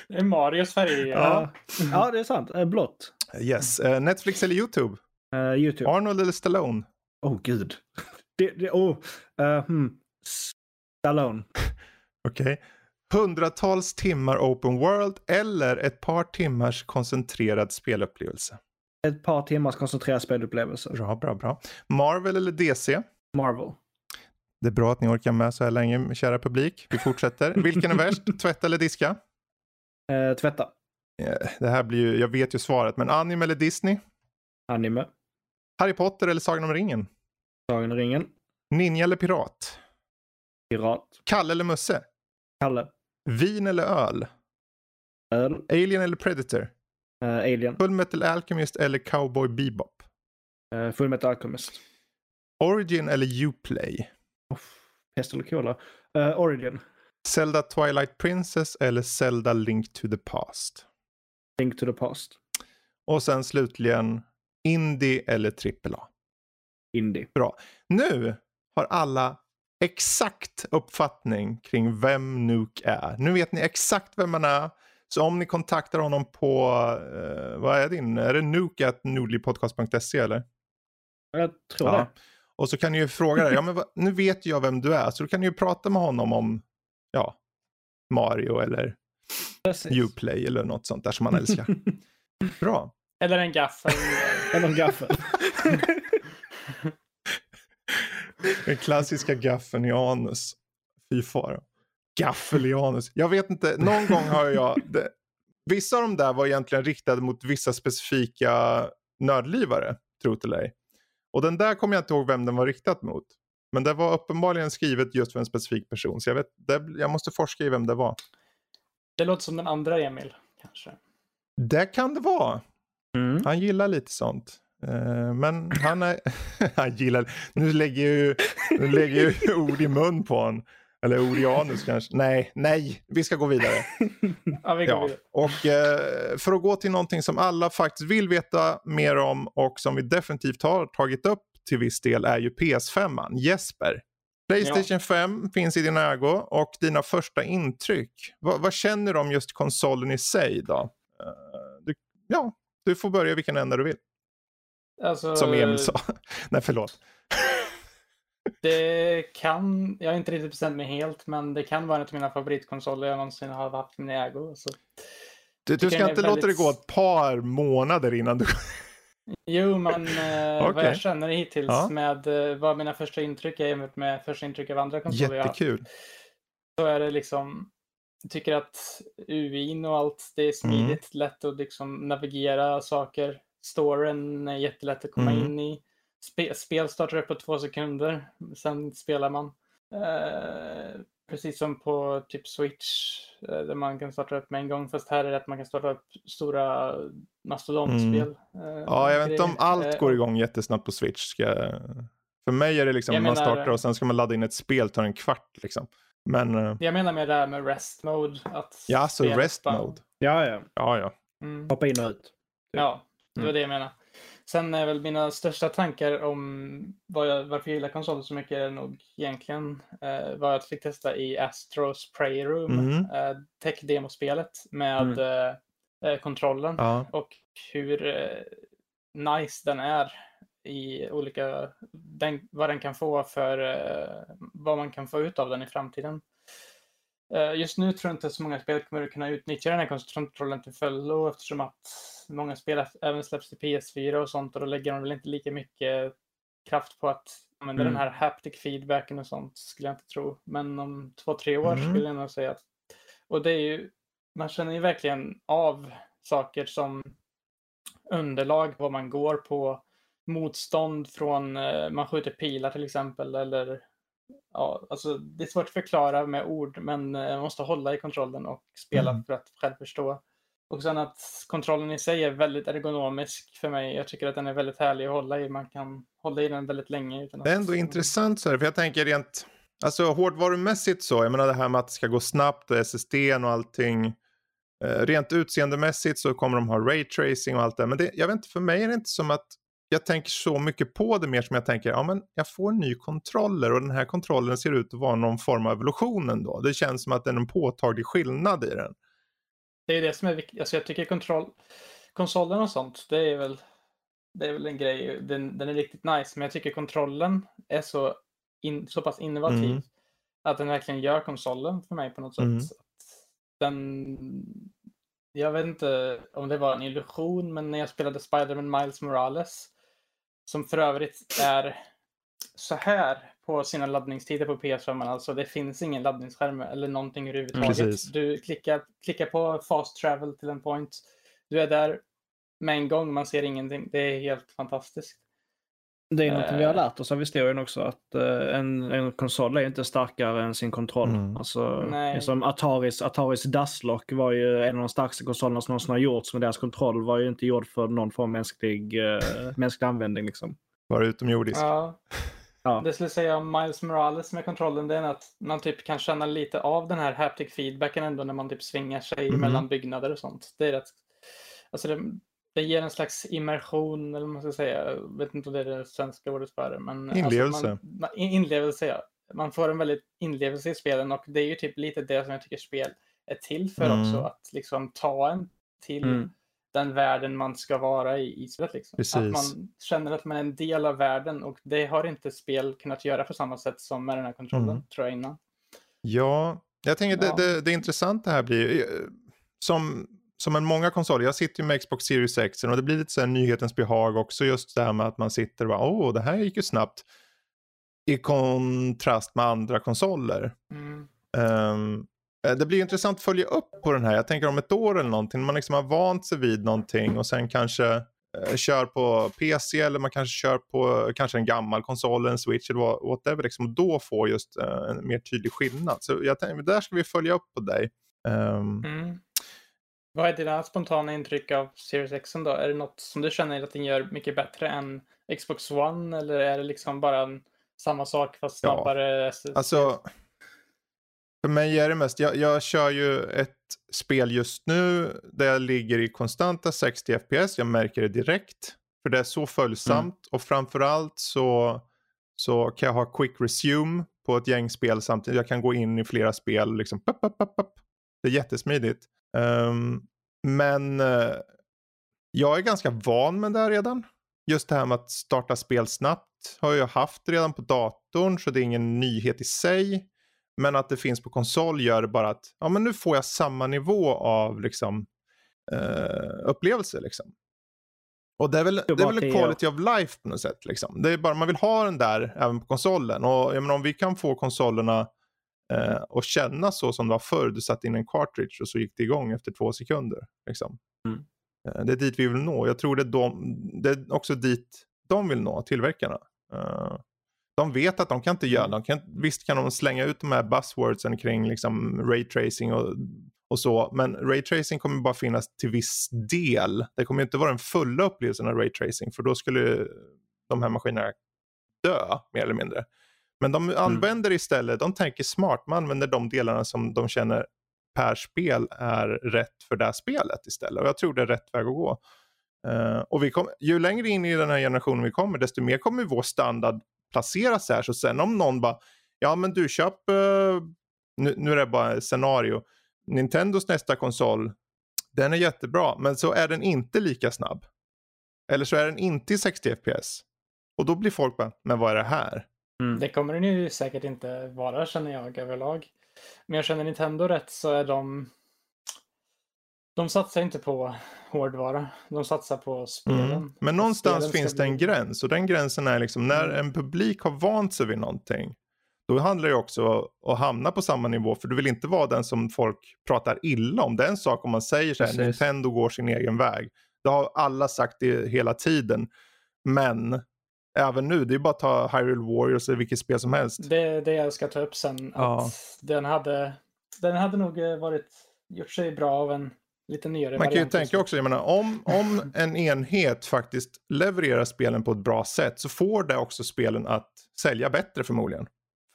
Det är Marios färger. Ja. ja, det är sant. Uh, blått. Yes. Eh, Netflix eller YouTube? Uh, YouTube. Arnold eller Stallone? Oh, gud. Det, det, oh. Uh, hmm. Stallone. Okej. Hundratals timmar open world eller ett par timmars koncentrerad spelupplevelse? Ett par timmars koncentrerad spelupplevelse. Bra, bra, bra. Marvel eller DC? Marvel. Det är bra att ni orkar med så här länge, kära publik. Vi fortsätter. Vilken är värst? Tvätta eller diska? Uh, tvätta. Eh, Det här blir ju, jag vet ju svaret, men anime eller Disney? Anime. Harry Potter eller Sagan om ringen? Sagan om ringen. Ninja eller pirat? Pirat. Kalle eller Musse? Kalle. Vin eller öl? Öl. Alien eller Predator? Uh, Alien. Full Metal Alchemist eller Cowboy Bebop? Uh, Full Metal Alchemist. Origin eller Uplay? Pest eller cola. Uh, Origin. Zelda Twilight Princess eller Zelda Link to the Past. Link to the past. Och sen slutligen Indie eller AAA. Indie. Bra. Nu har alla exakt uppfattning kring vem Nuke är. Nu vet ni exakt vem man är. Så om ni kontaktar honom på, eh, vad är din, är det nuke.nordlypodcast.se eller? Jag tror Ja. det. Och så kan ni ju fråga dig, ja men nu vet jag vem du är, så då kan ni ju prata med honom om, ja, Mario eller Precis. Uplay eller något sånt där som han älskar. Bra. Eller en gaffel. Eller en gaffel. Den klassiska gaffeln i anus. Fy fara. Gaffel i anus. Jag vet inte, någon gång har jag... Det, vissa av de där var egentligen riktade mot vissa specifika nördlivare, tro eller ej. Och den där kommer jag inte ihåg vem den var riktad mot. Men det var uppenbarligen skrivet just för en specifik person. Så jag, vet, det, jag måste forska i vem det var. Det låter som den andra Emil, kanske. Det kan det vara. Mm. Han gillar lite sånt. Eh, men han är... han gillar... Nu lägger ju, nu lägger ju ord i mun på honom. Eller ord i anus kanske. Nej, nej. Vi ska gå vidare. Ja, vi går Ja. vidare. Och eh, för att gå till någonting som alla faktiskt vill veta mer om och som vi definitivt har tagit upp till viss del är ju PS5. Jesper. Playstation 5 finns i din ägo och dina första intryck. Vad, vad känner du om just konsolen i sig då? Eh, du, ja, du får börja vilken ända du vill. Alltså, Som Emil sa. Nej, förlåt. Det kan, jag har inte riktigt bestämt mig helt, men det kan vara en av mina favoritkonsoler jag någonsin har haft i min ägo. Så. Du, du ska inte låta det väldigt- gå ett par månader innan du... Jo, men eh, vad Okej. jag känner hittills Ja. med eh, vad mina första intryck är jämfört med första intryck av andra konsoler jag Jättekul. så är det liksom, jag tycker att UIn och allt, det är Mm. smidigt, lätt att liksom navigera saker. Storyn är jättelätt att komma Mm. in i. Spe, spel startar upp på två sekunder, sen spelar man. Eh, precis som på typ Switch, eh, där man kan starta upp med en gång, fast här är det att man kan starta upp stora mastodontspel. eh, Ja, jag vet inte om allt Eh, går igång jättesnabbt på Switch. Ska... För mig är det liksom, Jag man menar- startar och sen ska man ladda in ett spel, tar en kvart liksom. Men, eh, Jag menar med det här med rest mode. Att ja, så spelet rest mode. Ja, ja. Ja, ja. Mm. Hoppa in och ut. Ja, det var Mm. det jag menade. Sen är väl mina största tankar om vad jag, varför jag gillar konsoler så mycket är nog egentligen eh, vad jag fick testa i Astros Playroom, Mm. eh, tech-demospelet med Mm. eh, eh, kontrollen ja. och hur eh, nice den är i olika, den, vad den kan få för, eh, vad man kan få ut av den i framtiden. Eh, just nu tror jag inte så många spel kommer att kunna utnyttja den här kontrollen till fullo eftersom att många spel även släpps till PS4 och sånt och då lägger de väl inte lika mycket kraft på att använda Mm. den här haptic feedbacken och sånt skulle jag inte tro. Men om två, tre år Mm. skulle jag nog säga att och det är ju, man känner ju verkligen av saker som underlag, vad man går på, motstånd från, eh, man skjuter pilar till exempel, eller ja, alltså det är svårt att förklara med ord, men eh, man måste hålla i kontrollen och spela Mm. för att själv förstå. Och sen att kontrollen i sig är väldigt ergonomisk för mig. Jag tycker att den är väldigt härlig att hålla i. Man kan hålla i den väldigt länge. Utan att... Det är ändå intressant så här, för jag tänker rent, alltså hårdvarumässigt så, jag menar det här med att det ska gå snabbt och SSD och allting. Eh, rent utseendemässigt så kommer de ha raytracing och allt det, men det, jag vet inte, för mig är det inte som att jag tänker så mycket på det mer som jag tänker, ja men jag får en ny kontroller och den här kontrollen ser ut att vara någon form av evolution ändå. Det känns som att det är en påtaglig skillnad i den. Det är det som är viktigt. Alltså jag tycker kontroll, konsolen och sånt, det är väl, det är väl en grej. Den, den är riktigt nice, men jag tycker kontrollen är så, in, så pass innovativ Mm. att den verkligen gör konsolen för mig på något sätt. Mm. Att Den, jag vet inte om det var en illusion, men när jag spelade Spider-Man Miles Morales, som för övrigt är så här på sina laddningstider på PS5. Alltså det finns ingen laddningsskärm eller någonting överhuvudtaget. Precis. Du klickar, klickar på fast travel till en point. Du är där med en gång, man ser ingenting. Det är helt fantastiskt. Det är något vi har Eh. lärt oss av historien också. Att eh, en, en konsol är inte starkare än sin kontroll. Mm. Alltså, som Ataris, Ataris Dustlock var ju en av de starkaste konsolerna som någonsin har gjorts. Men deras kontroll var ju inte gjord för någon form av mänsklig, eh, mänsklig användning. Liksom. Bara utomjordisk. Ja. Ja. Det skulle säga om Miles Morales med kontrollen, det är att man typ kan känna lite av den här haptic feedbacken ändå när man typ svingar sig Mhm. mellan byggnader och sånt. Det är rätt, alltså det, det ger en slags immersion, eller vad man ska säga. Jag vet inte om det är det svenska ordet för det. Men Inlevelse. Alltså man, man, in- inlevelse, ja. Man får en väldigt inlevelse i spelen och det är ju typ lite det som jag tycker spel är till för Mm. också. Att liksom ta en till Mm. den världen man ska vara i, i spelet. Liksom. Att Precis. man känner att man är en del av världen och det har inte spel kunnat göra på samma sätt som med den här kontrollen, Mm. tror jag innan. Ja, jag tänker Ja. det, det, det intressanta här blir eh, som, som en många konsoler. Jag sitter ju med Xbox Series X och det blir lite så här nyhetens behag också just det här med att man sitter och bara åh det här gick ju snabbt. I kontrast med andra konsoler. Mm. Eh, det blir intressant att följa upp på den här. Jag tänker om ett år eller någonting. Man liksom har vant sig vid någonting och sen kanske eh, kör på PC eller man kanske kör på kanske en gammal konsol, en switch eller whatever. Liksom, då får just eh, en mer tydlig skillnad. Så jag tänker, där ska vi följa upp på dig. Ehm, Mm. Vad är dina spontana intryck av Series X då? Är det något som du känner att den gör mycket bättre än Xbox One eller är det liksom bara en, samma sak fast Ja. snabbare? SSD? Alltså, för mig är det mest, jag, jag kör ju ett spel just nu där jag ligger i konstanta 60 FPS. Jag märker det direkt. För det är så följsamt och framförallt så, så kan jag ha quick resume på ett gäng spel samtidigt. Jag kan gå in i flera spel liksom. Pop, pop, pop. Det är jättesmidigt. Ehm, men eh, jag är ganska van med det här redan. Just det här med att starta spel snabbt har jag haft redan på datorn så det är ingen nyhet i sig. Men att det finns på konsol gör det bara att ja, men nu får jag samma nivå av liksom, eh, upplevelse. Liksom. Och det är väl, det är väl quality of life på något sätt. Liksom. Det är bara, man vill ha den där även på konsolen. Och jag menar, om vi kan få konsolerna eh, och känna så som det var förr. Du satte in en cartridge och så gick det igång efter två sekunder. Liksom. Mm. Eh, det är dit vi vill nå. Jag tror det är, de, det är också dit de vill nå, tillverkarna. Eh, de vet att de kan inte göra, de kan, visst kan de slänga ut de här buzzwordsen kring liksom raytracing och, och så, men raytracing kommer bara finnas till viss del. Det kommer inte vara den fulla upplevelsen av raytracing, för då skulle de här maskinerna dö, mer eller mindre. Men de använder istället, de tänker smart, man använder de delarna som de känner per spel är rätt för det här spelet istället. Och jag tror det är rätt väg att gå. Eh, och vi kom, ju längre in i den här generationen vi kommer, desto mer kommer vår standard placeras här. Så sen om någon bara, ja men du köp, eh, nu, nu är det bara ett scenario, Nintendos nästa konsol, den är jättebra, men så är den inte lika snabb. Eller så är den inte i 60 FPS. Och då blir folk bara, men vad är det här? Mm. Det kommer den ju säkert inte vara känner jag överlag. Men jag känner Nintendo rätt så är de... De satsar inte på hårdvara. De satsar på spelen. Mm. Men någonstans spelen finns det en bli- gräns och den gränsen är liksom när Mm. en publik har vant sig vid någonting. Då handlar det också om att hamna på samma nivå för du vill inte vara den som folk pratar illa om. Det är en sak om man säger så här, Precis. Nintendo går sin egen väg. Det har alla sagt det hela tiden. Men även nu, det är bara att ta Hyrule Warriors eller vilket spel som helst. Det är det jag ska ta upp sen. Ja. Att den, hade, den hade nog eh, varit, gjort sig bra av en lite nyare Man kan ju variant tänka också, jag menar, om, om en enhet faktiskt levererar spelen på ett bra sätt så får det också spelen att sälja bättre förmodligen.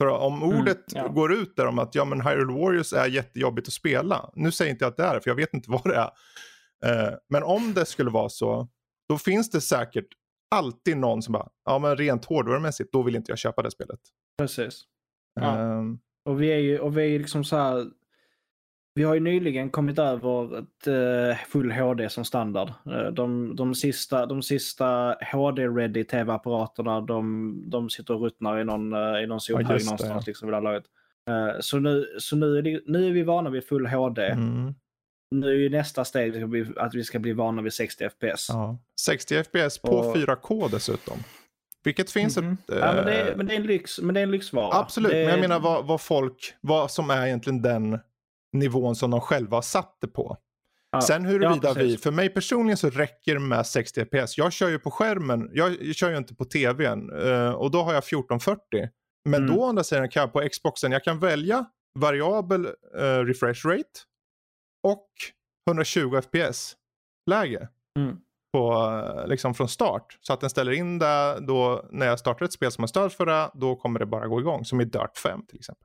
För om Mm, ordet ja. går ut där om att ja, men Hyrule Warriors är jättejobbigt att spela. Nu säger inte jag att det är det, för jag vet inte vad det är. Eh, men om det skulle vara så, då finns det säkert alltid någon som bara, ja men rent hårdvarumässigt, då vill inte jag köpa det spelet. Precis. Ja. Ehm, Och vi är ju, och vi är liksom så här. Vi har ju nyligen kommit över ett eh, full HD som standard. Eh, de, de sista, de sista HD-ready tv-apparaterna de, de sitter och ruttnar i någon, eh, i någon sophög det, någonstans. ja. Liksom, vid det här laget. Så nu, så nu, är det, nu är vi vana vid full HD. mm, Nu är ju nästa steg att vi ska bli- vana vid 60 FPS. ja. 60 FPS på Och- 4K dessutom. Vilket finns Mhm. ett... Ja, men, det är, eh, men, det är en lyx, men det är en lyxvara. Absolut, det, men jag menar vad, vad folk, vad som är egentligen den nivån som de själva har satt det på. Ja, Sen huruvida ja, vi, för mig personligen så räcker det med 60 fps. Jag kör ju på skärmen, jag kör ju inte på tvn eh, och då har jag 1440. Men Mm. då å andra sidan kan jag på Xboxen, jag kan välja variabel eh, refresh rate och 120 fps läge. Mm. på, liksom från start. Så att den ställer in det då när jag startar ett spel som har stöd för det, då kommer det bara gå igång. Som i Dirt 5 till exempel.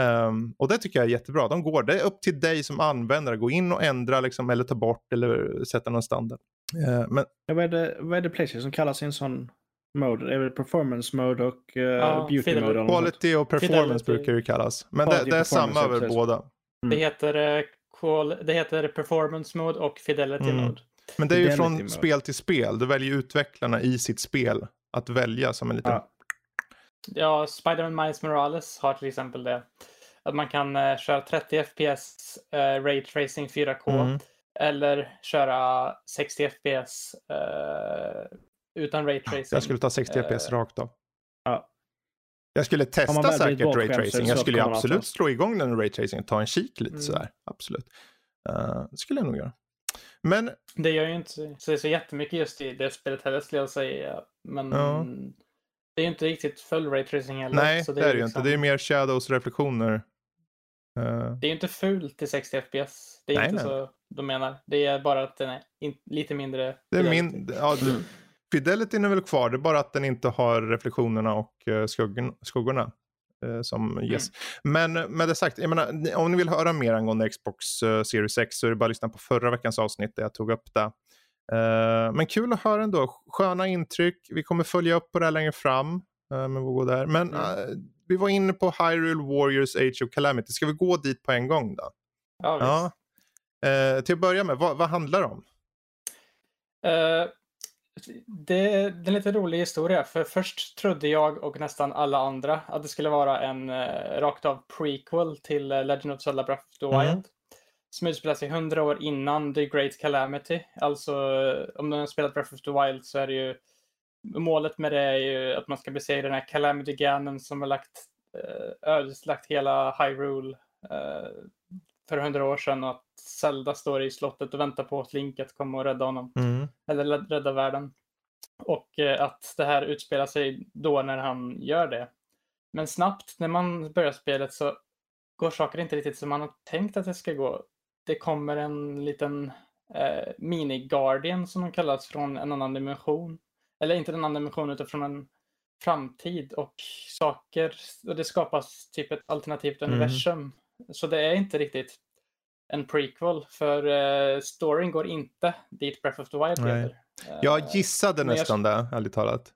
Um, och det tycker jag är jättebra. De går, det är upp till dig som användare. Gå in och ändra liksom, eller ta bort eller sätta någon standard. Uh, men, Ja, vad, är det, vad är det Playstation kallar sin sån mode? Är det performance mode och uh, Ja, beauty fidelity. mode? quality och performance Fidelity. brukar det kallas. Men det, Quality det är samma över båda. Mm. Det, heter, eh, qual- det heter performance mode och fidelity Mm. mode. Men det är ju Fidelity från mode. spel till spel. Du väljer utvecklarna i sitt spel att välja som en liten... Ja. Ja, Spider-Man Miles Morales har till exempel det. Att man kan eh, köra 30 FPS eh, Ray Tracing 4K Mm. eller köra 60 FPS eh, utan Ray Tracing. Jag skulle ta 60 FPS Eh, rakt av. Ja. Jag skulle testa säkert det raytracing. Jag skulle absolut slå igång den raytracing och ta en kik lite Mm. sådär. Absolut. Uh, det skulle jag nog göra. Men Det gör ju inte så, så, jättemycket just i det spelet heller skulle jag säga. Men Ja. det är ju inte riktigt full Ray Tracing heller. nej, så det är det ju liksom- inte. Det är mer shadows och reflektioner. Eh, Det är ju inte fult till 60 FPS. Det är Nej, inte nej. så de menar. Det är bara att den är in, lite mindre. det är min... Ja, du, Fidelityn är väl kvar. Det är bara att den inte har reflektionerna och uh, skuggen, skuggorna. eh, som ges. Men med det sagt, jag menar, om ni vill höra mer angående Xbox eh, Series X så är det bara att lyssna på förra veckans avsnitt där jag tog upp det. Eh, men kul att höra ändå. Sköna intryck. Vi kommer följa upp på det här längre fram. Uh, men vi går där. Men Mm. eh, vi var inne på Hyrule Warriors Age of Calamity. Ska vi gå dit på en gång då? Ja, visst. Ja. Eh, till att börja med, vad, vad handlar det om? Eh, det, det är en lite rolig historia, för först trodde jag och nästan alla andra att det skulle vara en uh, rakt av prequel till eh, Legend of Zelda Breath of the Mm. Wild. Som utspelar sig hundra år innan The Great Calamity. Alltså, eh, om du har spelat Breath of the Wild så är det ju Målet med det är ju att man ska besegra den här Calamity Ganon som har lagt, uh, ödeslagt hela Hyrule uh, för hundra år sedan och att Zelda står i slottet och väntar på att Link att komma och rädda honom eller lä- rädda världen. Och eh, att det här utspelar sig då när han gör det. Men snabbt när man börjar spelet så går saker inte riktigt som man har tänkt att det ska gå. Det kommer en liten eh, mini-guardian som de kallas från en annan dimension. Eller inte en annan dimension utan från en framtid och saker och det skapas typ ett alternativt Mm. universum. Så det är inte riktigt en prequel för eh, storyn går inte dit Breath of the Wild Nej. leder. Eh, Jag gissade jag- nästan det, ärligt talat.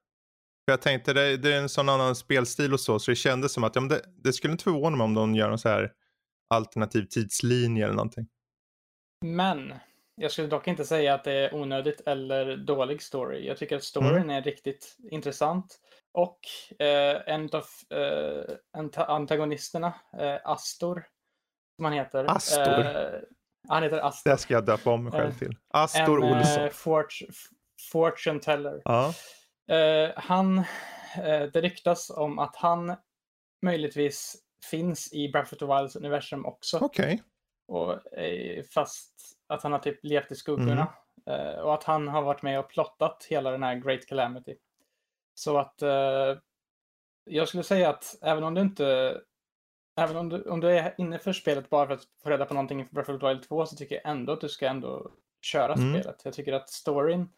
För jag tänkte det, det är en sån annan spelstil och så, så det kändes som att ja, det, det skulle inte förvåna mig om de gör någon så här alternativ tidslinje eller någonting. Men jag skulle dock inte säga att det är onödigt eller dålig story. Jag tycker att storyn Mm. är riktigt intressant. Och eh, en av eh, anta- antagonisterna, eh, Astor, som han heter. Astor? Eh, han heter Astor. Det ska jag döpa om mig själv Eh, till. Astor en Olsson. eh, fort- fortune teller. Ja. Eh, han, det ryktas om att han möjligtvis finns i Breath of the Wilds universum också. Okej. Och, eh, fast att han har typ levt i skuggorna. Eh, och att han har varit med och plottat hela den här Great Calamity. Så att eh, jag skulle säga att även om du inte Även om du, om du är inne för spelet bara för att få reda på någonting inför Breath of the Wild 2 så tycker jag ändå att du ska ändå köra Mm. spelet. Jag tycker att storyn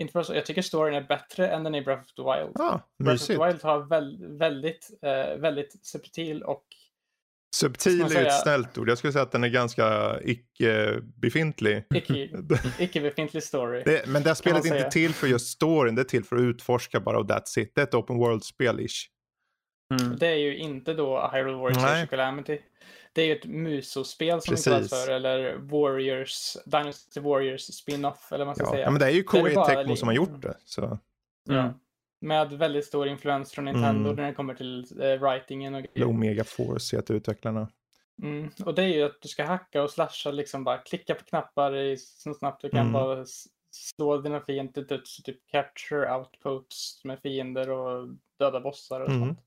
inte bara så, jag tycker storyn är bättre än den i Breath of the Wild. Ah, Breath of the Wild har väl, väldigt, eh, väldigt subtil och Subtil är ju ett säga- snällt ord. Jag skulle säga att den är ganska icke-befintlig. icke, icke-befintlig story. Det, men det här spelet är inte säga. till för just storyn, det är till för att utforska bara och that's it. Det är ett open world-spel ish. Mm. Det är ju inte då Hyrule Warriors Nej. Of Calamity. Det är ju ett musospel som det kallas Precis. för, eller Warriors, Dynasty Warriors spin-off, eller vad man ska Ja. säga. ja, men det är ju Koei Tecmo li- som har gjort det. Så. Mm. Med väldigt stor influens från Nintendo Mm. när det kommer till eh, writingen och grejer. Omega Force heter utvecklarna. Mm. Och det är ju att du ska hacka och slasha, liksom bara klicka på knappar i, så snabbt du kan Mm. bara slå dina fiender till döds, typ capture outposts med fiender och döda bossar och Mm. sånt.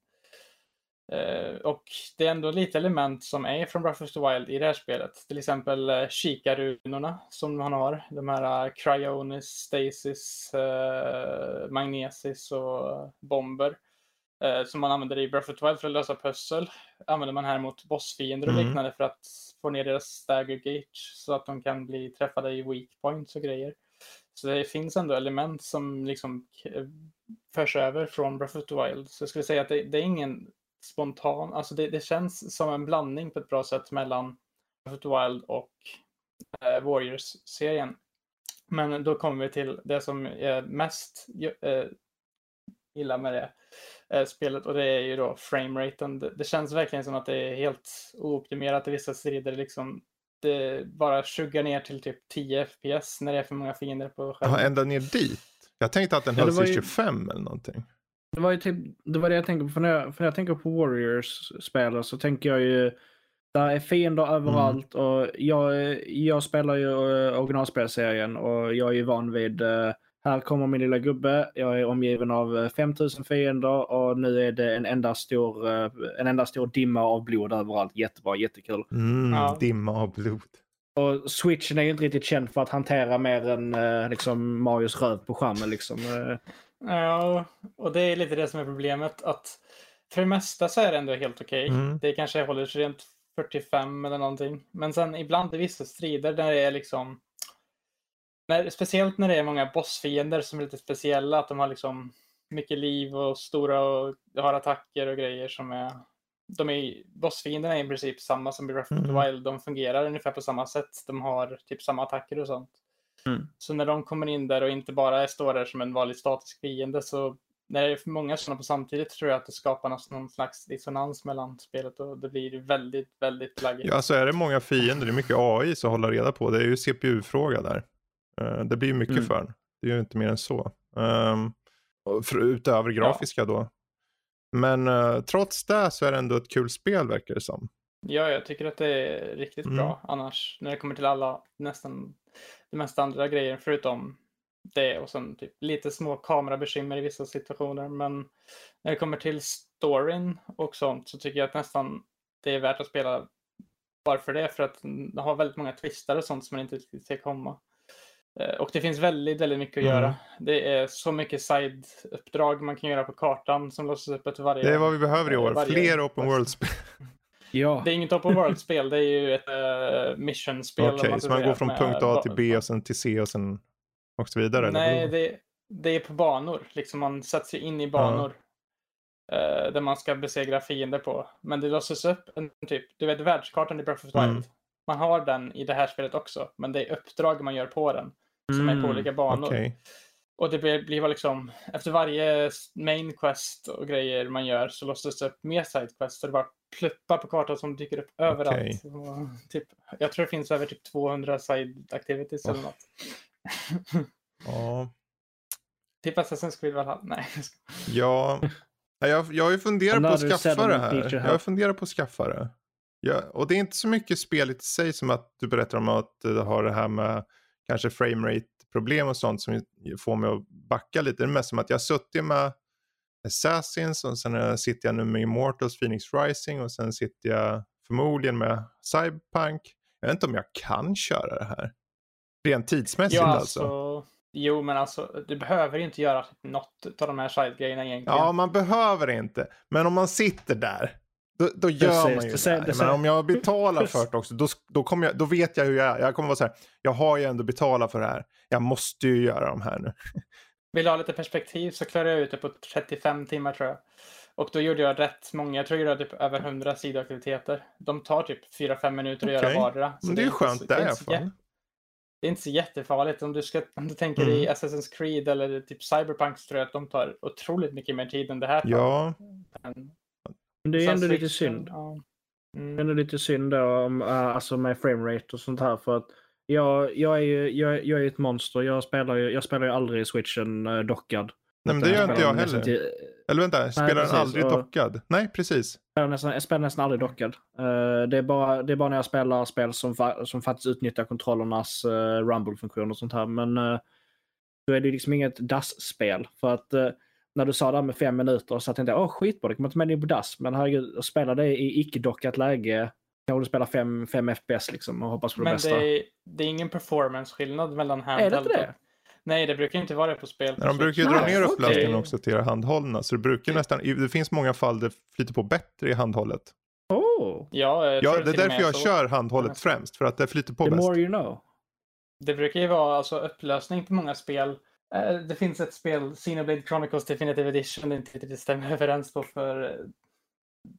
Eh, och det är ändå lite element som är från Breath of the Wild i det här spelet. Till exempel uh, Kika-runorna som han har. De här uh, Cryonis, Stasis, uh, Magnesis och Bomber. eh, som man använder i Breath of the Wild för att lösa pussel. Använder man här mot bossfiender och Mm. liknande för att få ner deras stagger gauge så att de kan bli träffade i weak points och grejer. Så det finns ändå element som liksom förs över från Breath of the Wild. Så jag skulle säga att det, det är ingen spontan, alltså det, det känns som en blandning på ett bra sätt mellan Breath of the Wild och eh, Warriors-serien. Men då kommer vi till det som är mest eh, illa med det eh, spelet och det är ju då frameraten. Det, det känns verkligen som att det är helt ooptimerat i vissa strider. Liksom, det bara tjuggar ner till typ 10 FPS när det är för många fiender på Ja, skärmen. ända ner dit. Jag tänkte att den Ja, var i ju- 25 eller någonting. Det var, ju typ, det var det jag tänkte på. För när jag, för när jag tänker på Warriors-spelare så tänker jag ju... Där är fiender överallt och jag, jag spelar ju eh, originalspelserien och jag är ju van vid... eh, här kommer min lilla gubbe. Jag är omgiven av eh, 5000 fiender och nu är det en enda stor, eh, en enda stor dimma av blod överallt. Jättebra, jättekul. Mm, Ja. Dimma av blod. Och switchen är ju inte riktigt känd för att hantera mer än eh, liksom Marios röv på skärmen. Liksom. Ja, och det är lite det som är problemet. Att för det mesta så är det ändå helt okej. Mm. Det kanske håller sig runt 45 eller någonting. Men sen ibland i vissa strider där det är liksom... När, speciellt när det är många bossfiender som är lite speciella. Att de har liksom mycket liv och stora och har attacker och grejer som är... De är bossfienderna är i princip samma som i Breath of the Mm. Wild. De fungerar ungefär på samma sätt. De har typ samma attacker och sånt. Mm. Så när de kommer in där och inte bara står där som en vanlig statisk fiende så när det är för många sådana på samtidigt tror jag att det skapar någon- slags dissonans mellan spelet och det blir väldigt, väldigt laggigt. Ja, alltså är det många fiender, det är mycket AI så hålla reda på. Det är ju CPU-fråga där. Eh, det blir ju mycket Mm. för. Det är ju inte mer än så. Um, utöver grafiska då. Men eh, trots det så är det ändå ett kul spel verkar det som. Ja, jag tycker att det är riktigt Mm. bra annars när det kommer till alla, nästan de mesta andra grejer förutom det och sen typ lite små kamerabekymmer i vissa situationer. Men när det kommer till storyn och sånt så tycker jag att nästan det är värt att spela bara för det, för att den har väldigt många twistar och sånt som man inte riktigt ser komma. Eh, Och det finns väldigt, väldigt mycket att Mm. göra. Det är så mycket side-uppdrag man kan göra på kartan som låses upp efter varje... Det är vad vi behöver i år. varje Fler open world-spel. ja. Det är inget open world-spel, det är ju ett uh, mission-spel. Okej, ska så man går från punkt A till B och sen till C och sen och så vidare? Nej, det, det är på banor. Liksom man sätter sig in i banor. eh, där man ska besegra fiender på. Men det låses upp en typ, du vet världskartan i Breath of the Wild. Mm. Man har den i det här spelet också. Men det är uppdrag man gör på den. Som är på Mm, olika banor. Okej. Och det blir, blir väl liksom, efter varje main quest och grejer man gör så låses det upp mer side quest. Så det bara pluppar på kartan som dyker upp överallt. Och typ, jag tror det finns över typ 200 side activities eller Oh. något. Ja. typ Assassin's Creed Valhalla. Nej. Ja, Nej, jag, jag har ju funderat på att skaffa det här. Jag har funderat på att skaffa det. Ja, och det är inte så mycket spelet i sig som att du berättar om att du har det här med kanske framerate problem och sånt som får mig att backa lite. Det är mest som att jag har suttit med Assassins och sen eh, sitter jag nu med Immortals Phoenix Rising och sen sitter jag förmodligen med Cyberpunk. Jag vet inte om jag kan köra det här. Rent tidsmässigt Ja, alltså. alltså. Jo, men alltså du behöver inte göra något av de här side-grejerna egentligen. Ja, man behöver inte. Men om man sitter där, då, då gör Precis, man ju det det. det Men om jag betalar för det också, då, då, kommer jag, då vet jag hur jag är. Jag kommer vara så här, jag har ju ändå betalat för det här. Jag måste ju göra de här nu. Vill du ha lite perspektiv så klarade jag ut det på 35 timmar tror jag. Och då gjorde jag rätt många, jag tror jag gjorde typ över 100 sidoaktiviteter. De tar typ 4-5 minuter att Okej. göra vardera. Men det är ju skönt det är i inte alla fall. Det är inte så jättefarligt. Om du, ska, om du tänker Mm. i Assassin's Creed eller typ Cyberpunk så tror jag att de tar otroligt mycket mer tid än det här. Ja, Men Men det är ändå lite synd. Ja. Det är Mm. ändå lite synd då, om, äh, alltså med framerate och sånt här. För att jag, jag, är ju jag, jag är ett monster. Jag spelar ju, jag spelar ju aldrig switchen uh, dockad. nej, men det gör inte jag heller. till- Eller vänta, spelar den aldrig och- dockad? Nej, precis. Jag spelar nästan, jag spelar nästan aldrig dockad. Eh, det, är bara, det är bara när jag spelar spel som, fa- som faktiskt utnyttjar kontrollernas uh, rumble-funktion och sånt här. Men uh, då är det liksom inget DAS-spel. För att eh, när du sa det här med fem minuter så tänkte jag åh skitbra, det kommer inte med in på DAS. Men herregud, att spela det i icke-dockat läge kanske du spelar 5, FPS liksom och hoppas på det Men bästa. Men det, det är ingen performance-skillnad mellan handheld Är det inte det? Nej, det brukar inte vara det på spel. Nej, de brukar ju dra ner upplösningen också till det handhållna. Så det brukar nästan, det finns många fall det flyter på bättre i handhållet. Oh. Ja, ja det är därför jag så. kör handhållet främst. För att det flyter på The bäst. More you know. Det brukar ju vara alltså, upplösning på många spel. Eh, det finns ett spel, Xenoblade Chronicles Definitive Edition, det inte riktigt stämmer överens på för eh,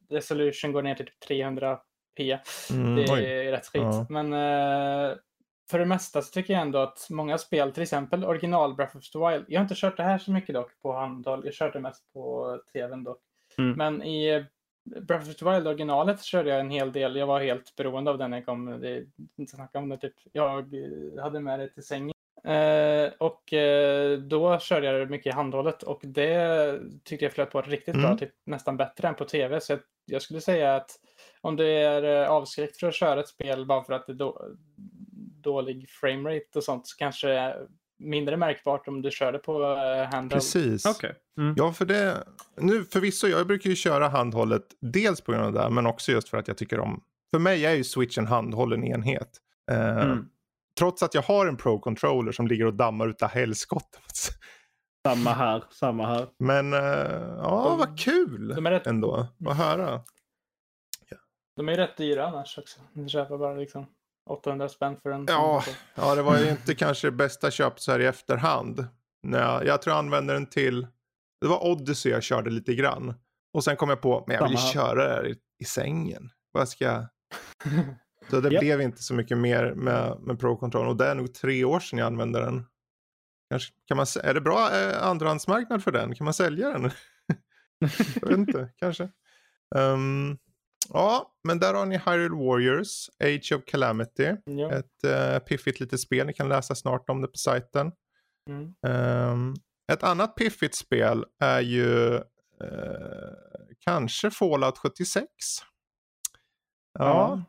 resolution går ner till typ 300 Pia. Mm, det är oj. rätt skit. Ja. Men eh, för det mesta så tycker jag ändå att många spel, till exempel original Breath of the Wild. Jag har inte kört det här så mycket dock på handhåll. Jag körde mest på tvn dock. Mm. Men i eh, Breath of the Wild originalet körde jag en hel del. Jag var helt beroende av den när jag kom. Det inte snacka om det. Typ. Jag hade med det till sängen. Eh, och eh, då körde jag det mycket handhållet och det tyckte jag flöt på riktigt mm. bra. Typ, nästan bättre än på tv. Så jag, jag skulle säga att om du är eh, avskräckt för att köra ett spel bara för att det är då, dålig framerate och sånt så kanske det är mindre märkbart om du kör det på eh, handheld. Precis. Okej. Mm. Ja, för det, nu förvisso, jag brukar ju köra handhållet dels på grund av det, men också just för att jag tycker om, för mig är ju Switch en handhållen enhet. Eh, Mm. Trots att jag har en Pro-controller som ligger och dammar utav helskotta. Samma här, samma här. Men eh, ja, De- vad kul De rätt, ändå att höra. De är rätt dyra annars också. Du köper bara liksom 800 spänn för en. Ja, sån. ja, det var ju inte kanske det bästa köp så här i efterhand. Nej, jag tror jag använde den till, det var Odyssey jag körde lite grann. Och sen kom jag på, men jag vill Samma köra det här i, i sängen. Vad ska jag... Så det Japp. blev inte så mycket mer med, med Pro-kontrollen. Och det är nog tre år sedan jag använde den. Kanske, kan man, är det bra eh, andrahandsmarknad för den? Kan man sälja den? jag vet inte, kanske. Ehm, ja, men där har ni Hyrule Warriors, Age of Calamity. ja. Ett uh, piffigt litet spel. Ni kan läsa snart om det på sajten. Mm. Ehm, ett annat piffigt spel är ju eh, kanske Fallout 76. Ja. Ja.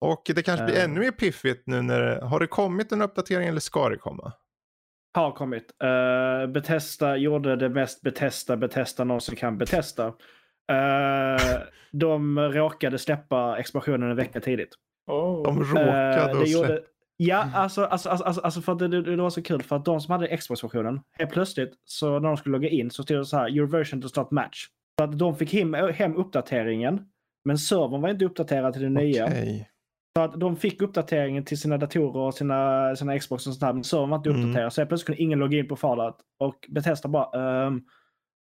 Och det kanske blir Eh. ännu mer piffigt nu när det, har det kommit en uppdatering eller ska det komma? Har kommit. Uh, Bethesda gjorde det mest Bethesda Bethesda någonsin kan Bethesda. Uh, de råkade släppa expansionen en vecka tidigt. Oh. De Eh, råkade det och gjorde, släppa. Ja, alltså, alltså, alltså, alltså, alltså för att det, det, det var så kul för att de som hade Xbox-versionen, helt plötsligt så när de skulle logga in så stod det så här, your version does not match. Så att de fick hem, hem uppdateringen, men servern var inte uppdaterad till det nya. Okej. Så att de fick uppdateringen till sina datorer och sina, sina Xbox och sånt där, men servern var inte Mm. uppdaterad. Så helt plötsligt kunde ingen logga in på Fallout. Och Bethesda bara, ehm,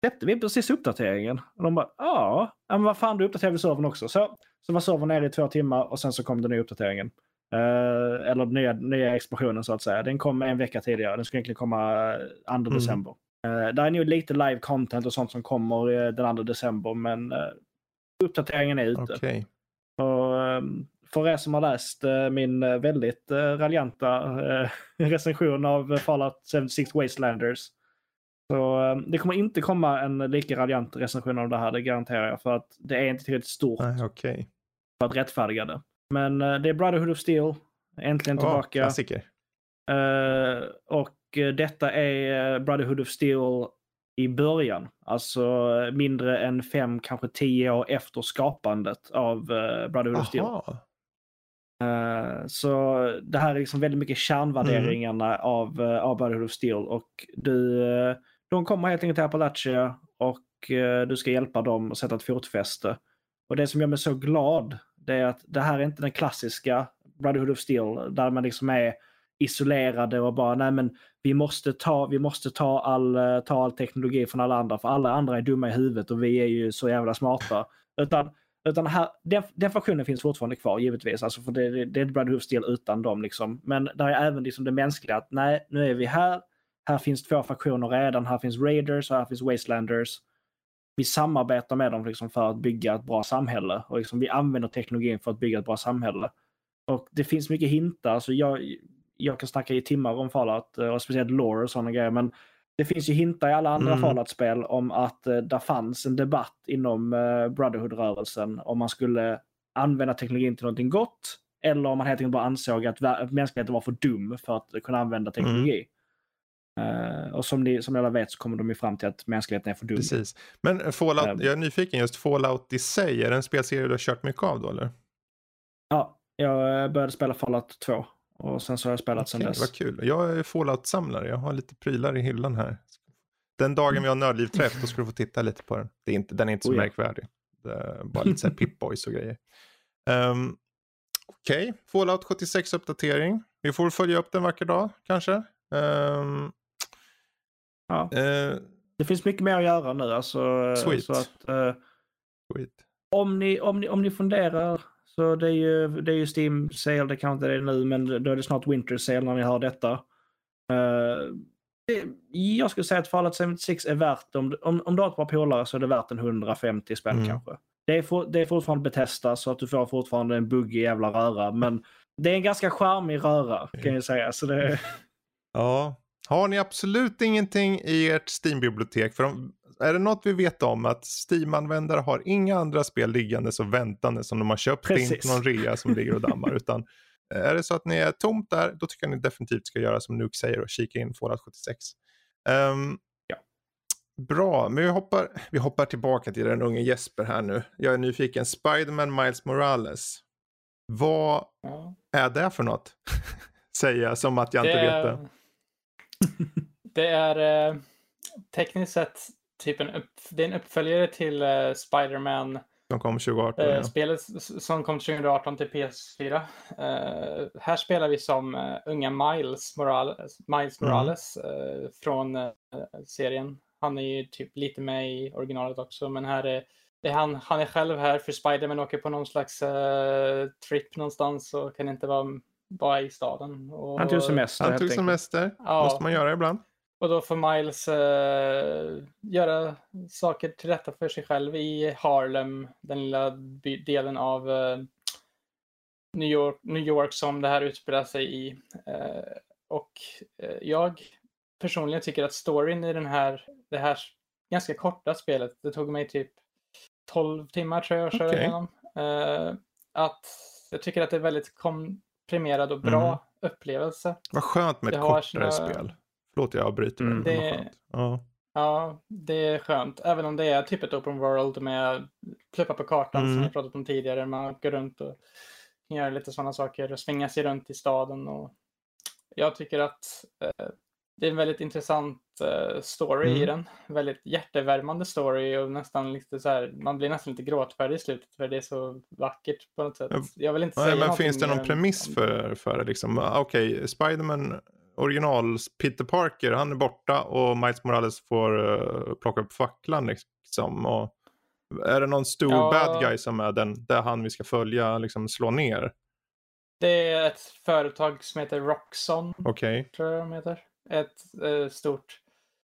släppte vi precis uppdateringen? Och de bara, ja, men vad fan, du uppdaterade servern också. Så, så var servern nere i två timmar och sen så kom den nya uppdateringen. Eh, eller nya, nya expansionen så att säga. Den kom en vecka tidigare. Den skulle egentligen komma eh, 2 Mm. december. Uh, det är nog lite live content och sånt som kommer eh, den 2 december, men eh, uppdateringen är ute. Okej. Och, ehm, för er som har läst eh, min eh, väldigt eh, raljanta eh, recension av Fallout 76 Wastelanders. Så eh, det kommer inte komma en lika raljant recension av det här, det garanterar jag. För att det är inte tillräckligt stort Nej, Okej. för att rättfärdiga det. Men eh, det är Brotherhood of Steel, äntligen tillbaka. klassiker. Eh, och detta är Brotherhood of Steel i början. Alltså mindre än fem, kanske tio år efter skapandet av Brotherhood of Steel. Eh, så det här är liksom väldigt mycket kärnvärderingarna Mm. av, uh, av Brotherhood of Steel. Och du, de kommer helt enkelt till Appalachia och eh, du ska hjälpa dem att sätta ett fotfäste. Och det som gör mig så glad det är att det här är inte den klassiska Brotherhood of Steel där man liksom är isolerade och bara nej men vi måste ta, vi måste ta, all, eh, ta all teknologi från alla andra för alla andra är dumma i huvudet och vi är ju så jävla smarta. Utan utan här, den, den funktionen finns fortfarande kvar givetvis. Alltså för det, det, det är ett Brotherhood of Steel utan dem. Liksom. Men där är även liksom det mänskliga. att Nej, nu är vi här. Här finns två faktioner redan. Här finns Raiders och här finns Wastelanders. Vi samarbetar med dem liksom för att bygga ett bra samhälle. Och liksom vi använder teknologin för att bygga ett bra samhälle. Och det finns mycket hintar. Alltså jag, jag kan snacka i timmar om Fallout och speciellt lore och sådana grejer. Men det finns ju hintar i alla andra Mm. Fallout-spel om att eh, det fanns en debatt inom eh, Brotherhood-rörelsen om man skulle använda teknologin till någonting gott eller om man helt enkelt bara ansåg att vä- mänskligheten var för dum för att kunna använda teknologi. Eh, och som ni, som ni alla vet så kommer de ju fram till att mänskligheten är för dum. Precis. Men Fallout, Ehm. jag är nyfiken just Fallout i sig. Är det en spelserie du har kört mycket av då eller? Ja, jag eh, började spela Fallout 2 och sen så har jag spelat sen Okej, dess. vad kul. Jag är Fallout-samlare. Jag har lite prylar i hyllan här. Den dagen vi har nördlivträff då ska du få titta lite på den. Det är inte, den är inte så Oh ja. märkvärdig. Bara lite så här Pip-Boys och grejer. Um, Okej, Fallout 76 uppdatering. Vi får följa upp den vacker dag kanske. Ehm, Ja. eh, Det finns mycket mer att göra nu. Alltså, Sweet. Så att, eh, skit. om, ni, om, ni, om ni funderar så det är ju, det är ju Steam sale, det kanske inte är det nu, men då är det snart Winter sale när ni hör detta. Eh, det, jag skulle säga att Fallout 76 är värt, om, om, om du har ett par polare så är det värt en 150 spänn Mm. kanske. Det är, for, det är fortfarande Bethesda så att du får fortfarande en buggig jävla röra, men det är en ganska charmig röra kan jag säga. Så det, Ja. Har ni absolut ingenting i ert Steam-bibliotek? För om, är det något vi vet om att Steam-användare har inga andra spel liggandes och väntande som de har köpt in Precis. på någon rea som ligger och dammar. Utan är det så att ni är tomt där, då tycker jag ni definitivt ska göra som Nuke säger och kika in Fallout 76. Ehm, Ja. Bra, men vi hoppar, vi hoppar tillbaka till den unge Jesper här nu. Jag är nyfiken. Spiderman Miles Morales. Vad Ja. är det för något? Säger jag som att jag inte vet det. det är eh, tekniskt sett typ en, upp, det är en uppföljare till eh, Spider-Man. Som kom 2018. Eh, ja. Spelet som kom 2018 till PS4. Eh, här spelar vi som eh, unga Miles Morales, Miles Mm. Morales eh, från eh, serien. Han är ju typ lite med i originalet också, men här är, det är han, han är själv här för Spider-Man åker på någon slags eh, trip någonstans och kan inte vara, vara i staden. Och, han tog semester Han tog semester. Ja. Måste man göra ibland. Och då får Miles eh, göra saker till rätta för sig själv i Harlem, den lilla by- delen av eh, New, York, New York som det här utspelar sig i. Eh, och eh, jag personligen tycker att storyn i den här, det här ganska korta spelet, det tog mig typ 12 timmar tror jag att köra Okej. igenom. Eh, att jag tycker att det är väldigt komprimerad och bra Mm. upplevelse. Vad skönt med Det ett kortare sina- spel. Förlåt jag avbryter. Mm. Det-. Ja. Ja, det är skönt. Även om det är typ ett open world med pluppa på kartan som Mm. vi pratat om tidigare. Man går runt och göra lite sådana saker och svinga sig runt i staden. Och jag tycker att eh, det är en väldigt intressant eh, story i Mm. den. Väldigt hjärtevärmande story och nästan lite så här, man blir nästan lite gråtfärdig i slutet för det är så vackert på något sätt. Ja, Jag vill inte Nej, säga men finns det någon premiss för, för det? Liksom? Ah, Okej, Spiderman original Peter Parker, han är borta och Miles Morales får uh, plocka upp facklan. Liksom. Och är det någon stor Ja. bad guy som är den, där han vi ska följa, liksom slå ner? Det är ett företag som heter Roxxon. Okej. tror jag de heter. Ett eh, stort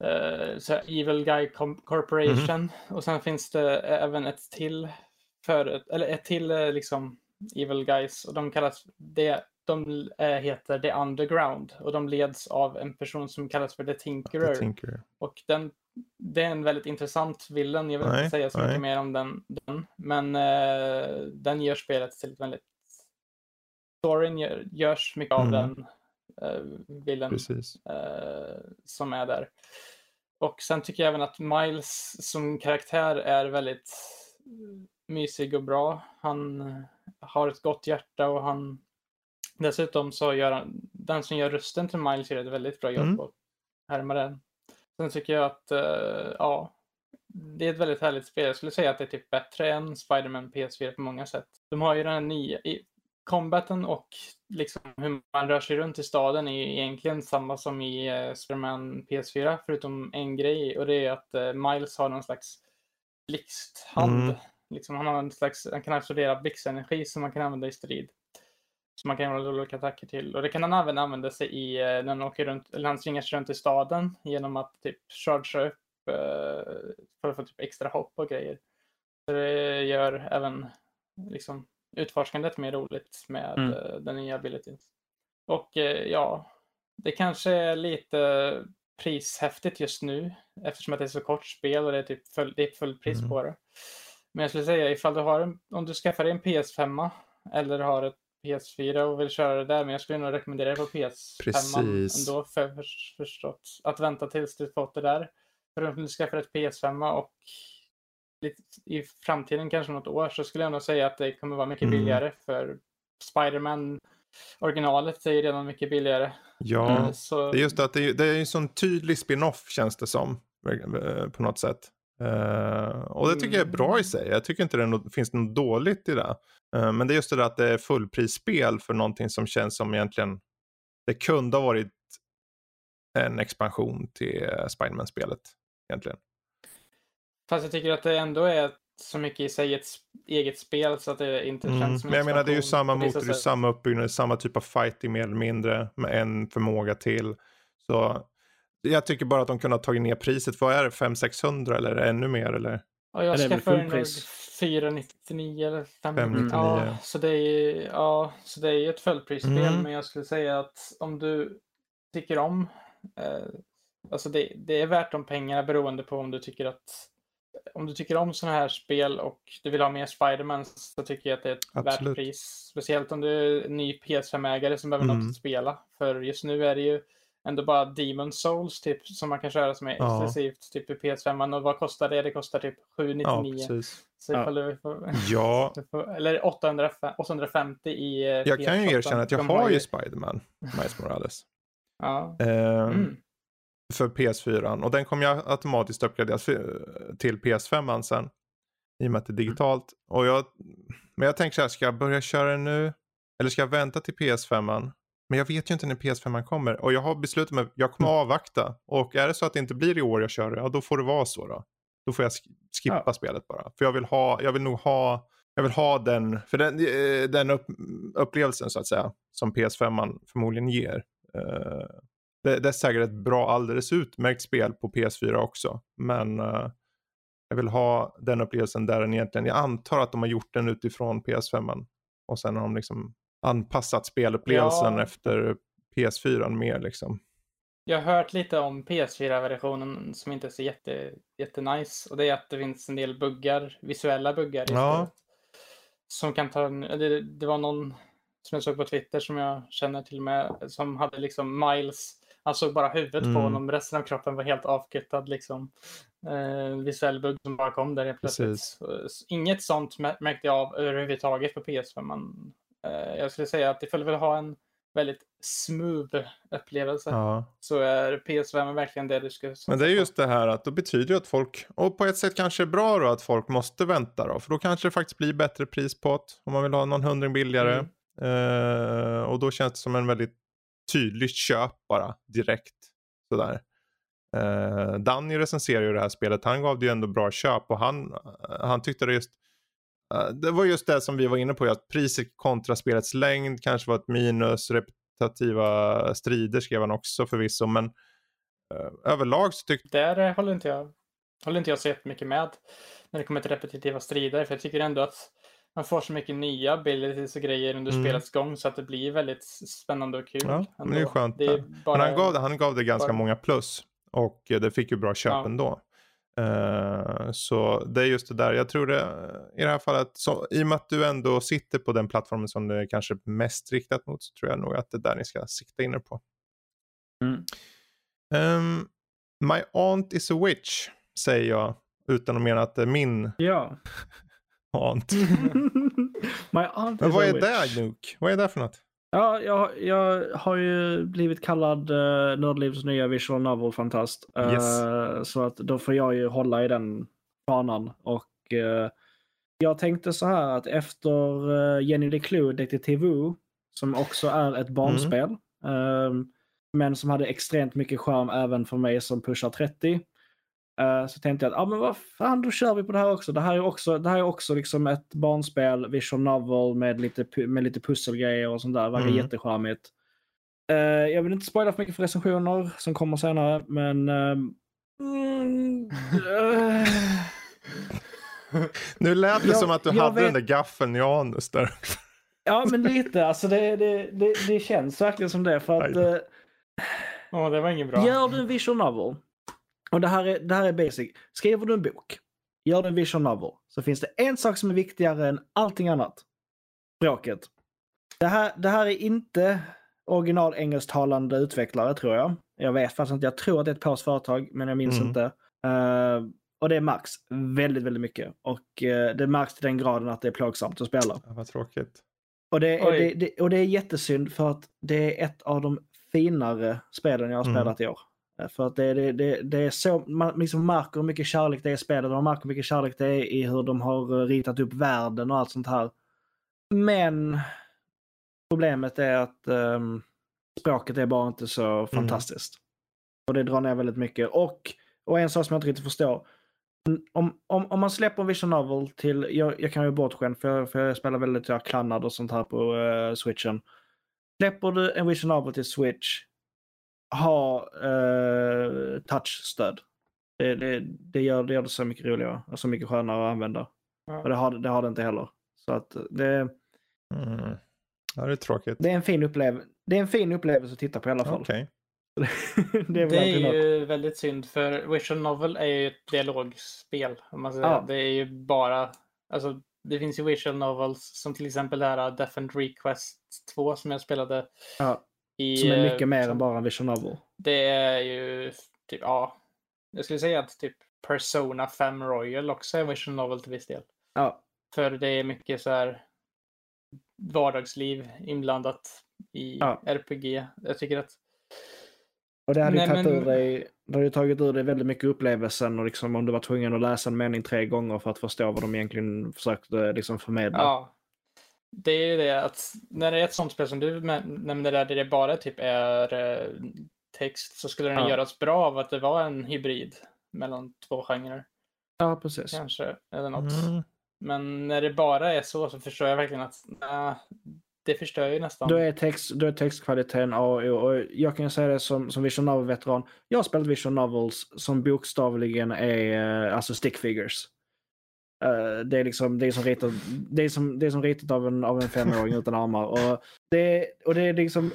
eh, så Evil Guy Corporation. Mhm. Och sen finns det även ett till för, eller ett till eh, liksom Evil Guys och de kallas det de eh, heter The Underground och de leds av en person som kallas för The Tinkerer. Jag tänker. Och den, det är en väldigt intressant villain. Jag vill Nej, inte säga så nej. mycket mer om den. den. Men eh, den gör spelet till ett väldigt... Storyn gör, görs mycket av Mm. den villen Precis. eh, som är där. Och sen tycker jag även att Miles som karaktär är väldigt eh, mysig och bra. Han eh, har ett gott hjärta och han dessutom så gör han, den som gör rösten till Miles gör ett väldigt bra jobb Mm. och härmar den. Sen tycker jag att, eh, ja, det är ett väldigt härligt spel. Jag skulle säga att det är typ bättre än Spider-Man PS4 på många sätt. De har ju den här nya, i combaten och liksom hur man rör sig runt i staden är egentligen samma som i eh, Spider-Man PS4, förutom en grej och det är att eh, Miles har någon slags blixthand. Mm. Liksom, han, har en slags, han kan absorbera blixtenergi som man kan använda i strid. Som man kan göra olika attacker till. Och det kan han även använda sig i eh, när han åker runt, eller han svingar sig runt i staden genom att typ chargea upp eh, för att få typ extra hopp och grejer. Så det gör även liksom utforskandet mer roligt med Mm. eh, den nya abilityn. Och eh, ja, det kanske är lite prishäftigt just nu eftersom att det är så kort spel och det är typ full, det är full pris Mm. på det. Men jag skulle säga ifall du har en, om du skaffar dig en PS5 eller har ett PS4 och vill köra det där, men jag skulle nog rekommendera det på PS5 Precis. ändå för, för, förstått. Att vänta tills du fått det där. För om du skaffar ett PS5 och i framtiden kanske något år så skulle jag nog säga att det kommer vara mycket Mm. billigare för Spider-Man originalet är ju redan mycket billigare. Ja, Eh, Så det är just att det är, det är en sån tydlig spin-off känns det som. eh, På något sätt. Eh, och det tycker jag är bra i sig. Jag tycker inte det något, finns något dåligt i det. Eh, men det är just det där att det är fullprisspel för någonting som känns som egentligen det kunde ha varit en expansion till Spiderman-spelet egentligen. Fast jag tycker att det ändå är så mycket i sig ett eget spel så att det inte Mm. känns som Men en jag menar det är ju samma motor, det är samma uppbyggnad, det är samma typ av fighting mer eller mindre med en förmåga till. Så jag tycker bara att de kunde ha tagit ner priset. Vad är det? 500-600 eller ännu mer? Eller? Ja, Ja, jag skaffade den nog fullpris. 499 eller 599. 599, Ja, så det är ju ja, så det är ett fullprisspel. Mm. Men jag skulle säga att om du tycker om, eh, alltså det, det är värt de pengarna beroende på om du tycker att om du tycker om sådana här spel och du vill ha mer Spiderman så tycker jag att det är ett Absolut. värt pris. Speciellt om du är en ny PS5-ägare som behöver Mm. något att spela. För just nu är det ju ändå bara Demon Souls typ som man kan köra som är Ja. exklusivt typ i PS5. Och vad kostar det? Det kostar typ Ja, 799. precis. så Ja. du får, Ja, du får- eller 800, 850 i eh, jag kan ju PS8. erkänna att jag har ju Spiderman, Miles Morales. Ja. Eh, Mm. För PS4 och den kommer jag automatiskt uppgraderas för- till PS5 sen. I och med att det är digitalt. Och jag, men jag tänker så här, ska jag börja köra den nu? Eller ska jag vänta till PS5? Men jag vet ju inte när PS5 kommer. Och jag har beslutat mig, jag kommer avvakta. Och är det så att det inte blir i år jag kör det, ja då får det vara så då. Då får jag sk- skippa Ja. spelet bara. För jag vill ha, jag vill nog ha, jag vill ha den, för den, eh, den upp, upplevelsen så att säga. Som PS5 förmodligen ger. Eh, det, det är säkert ett bra, alldeles utmärkt spel på PS4 också. Men eh, jag vill ha den upplevelsen där den egentligen, jag antar att de har gjort den utifrån PS5. Och sen har de liksom anpassat spelupplevelsen Ja. efter PS4 mer liksom. Jag har hört lite om PS4-versionen som inte är så jätte, jättenice. Och det är att det finns en del buggar, visuella buggar i Ja. spelet. Som kan ta det, det var någon som jag såg på Twitter som jag känner till och med som hade liksom Miles, han såg bara huvudet Mm. på honom, resten av kroppen var helt avkuttad liksom. Eh, visuell bugg som bara kom där helt plötsligt. Precis. Inget sånt mär- märkte jag av överhuvudtaget på PS5. Man, eh, jag skulle säga att ifall du vill ha en väldigt smooth upplevelse Ja. så är PS5 verkligen det du ska Men det är just det här att då betyder det att folk, och på ett sätt kanske är bra då att folk måste vänta då. För då kanske det faktiskt blir bättre pris på det. Om man vill ha någon hundring billigare. Mm. Eh, och då känns det som en väldigt tydligt köp bara direkt. Sådär. Uh, Danny recenserar ju det här spelet. Han gav det ju ändå bra köp och han, eh, han tyckte det just uh, det var just det som vi var inne på, att priset kontra spelets längd kanske var ett minus. Repetitiva strider skrev han också förvisso, men uh, överlag så tyckte Där håller inte jag, håller inte jag så jättemycket med när det kommer till repetitiva strider. För jag tycker ändå att man får så mycket nya abilities och grejer under Mm. spelets gång så att det blir väldigt spännande och kul. Ja, men det är skönt Det är bara... Men han gav, det- han gav det ganska bara- många plus. Och eh, det fick ju bra köp Ja. ändå. Eh, så det är just det där. Jag tror det i det här fallet, så, i och med att du ändå sitter på den plattformen som det är kanske mest riktat mot, så tror jag nog att det är där ni ska sikta in er på. Mm. Ehm, my aunt is a witch, säger jag. Utan att mena att det är min Ja. aunt. My aunt Men vad är det Nuke? Vad är det för något? Ja, jag, jag har ju blivit kallad uh, Nördlivs nya visual novel-fantast. Uh, Yes. Så att då får jag ju hålla i den fanan. Och eh, jag tänkte så här att efter uh, Jenny LeClue, Detective Wu, som också är ett barnspel, ehm, men som hade extremt mycket charm även för mig som pushar 30. Eh, så tänkte jag att ah, men vad fan, då kör vi på det här också. Det här är också, det här är också liksom ett barnspel, visual novel med lite, med lite pusselgrejer och sånt där. Verkar Mm. jättecharmigt. Eh, jag vill inte spoila för mycket för recensioner som kommer senare, men... ehm, mm, eh, Nu lät det Jag- som att du hade den vet- där gaffeln i anus där. ja, men lite. Alltså det, det, det, det känns verkligen som det. För att, eh, Åh, det var inget bra. Gör du en visual novel, och det här, är, det här är basic. Skriver du en bok, gör du en visual novel, så finns det en sak som är viktigare än allting annat. Språket. Det här, det här är inte original engelsktalande utvecklare tror jag. Jag vet faktiskt inte. Jag tror att det är ett polskt företag, men jag minns Mm. inte. Eh, och det märks väldigt, väldigt mycket. Och eh, det märks till den graden att det är plågsamt att spela. Ja, vad tråkigt. Och det, Oj. det, det, och det är jättesynd för att det är ett av de finare spelen jag har Mm. spelat i år. För att det, det, det, det är så, man liksom märker hur mycket kärlek det är i spelet och man märker hur mycket kärlek det är i hur de har eh, ritat upp världen och allt sånt här. Men problemet är att ehm, språket är bara inte så fantastiskt. Och det drar ner väldigt mycket. Och, och en sak som jag inte riktigt förstår. Om, om, om man släpper en Vision Novel till, jag, jag kan ju bortskämd för jag, för jag spelar väldigt jag klannad och sånt här på uh, switchen. Släpper du en Vision Novel till switch, ha uh, touchstöd. Det, det, det, gör, det gör det så mycket roligare och så mycket skönare att använda. Ja. Och det har, det har det inte heller. Så att det, Mm. Ja, det är tråkigt. det, är en fin upplev- det är en fin upplevelse att titta på i alla fall. Okej. det är Det är ju väldigt synd för Visual Novel är ju ett dialogspel. Om man säger. Ja. Det är ju bara, alltså det finns ju Visual Novels som till exempel det här Death and Request 2 som jag spelade Ja, i. som är mycket eh, mer än bara en Vision Novel. Det är ju typ, ja. Jag skulle säga att typ Persona 5 Royal också är en Visual Novel till viss del. Ja, För det är mycket så här vardagsliv inblandat i Ja. RPG. Jag tycker att och det hade ju Nej, tagit men- ur dig, det hade tagit ur dig väldigt mycket upplevelsen och liksom om du var tvungen att läsa en mening tre gånger för att förstå vad de egentligen försökte liksom förmedla. Ja. Det är ju det att när det är ett sånt spel som du nämnde där, där det bara typ är eh, text så skulle den Ja. göras bra av att det var en hybrid mellan två genrer. Ja, precis. Kanske, eller något. Mm. Men när det bara är så så förstår jag verkligen att nej, det förstör ju nästan. Då är, text, då är textkvaliteten A och O. Och jag kan ju säga det som, som Vision Novel-veteran. Jag har spelat Vision Novels som bokstavligen är eh, alltså stick figures. Eh, det är liksom det är som ritat, det är som, det är som ritat av en, av en femåring utan armar. Och det, och det är liksom,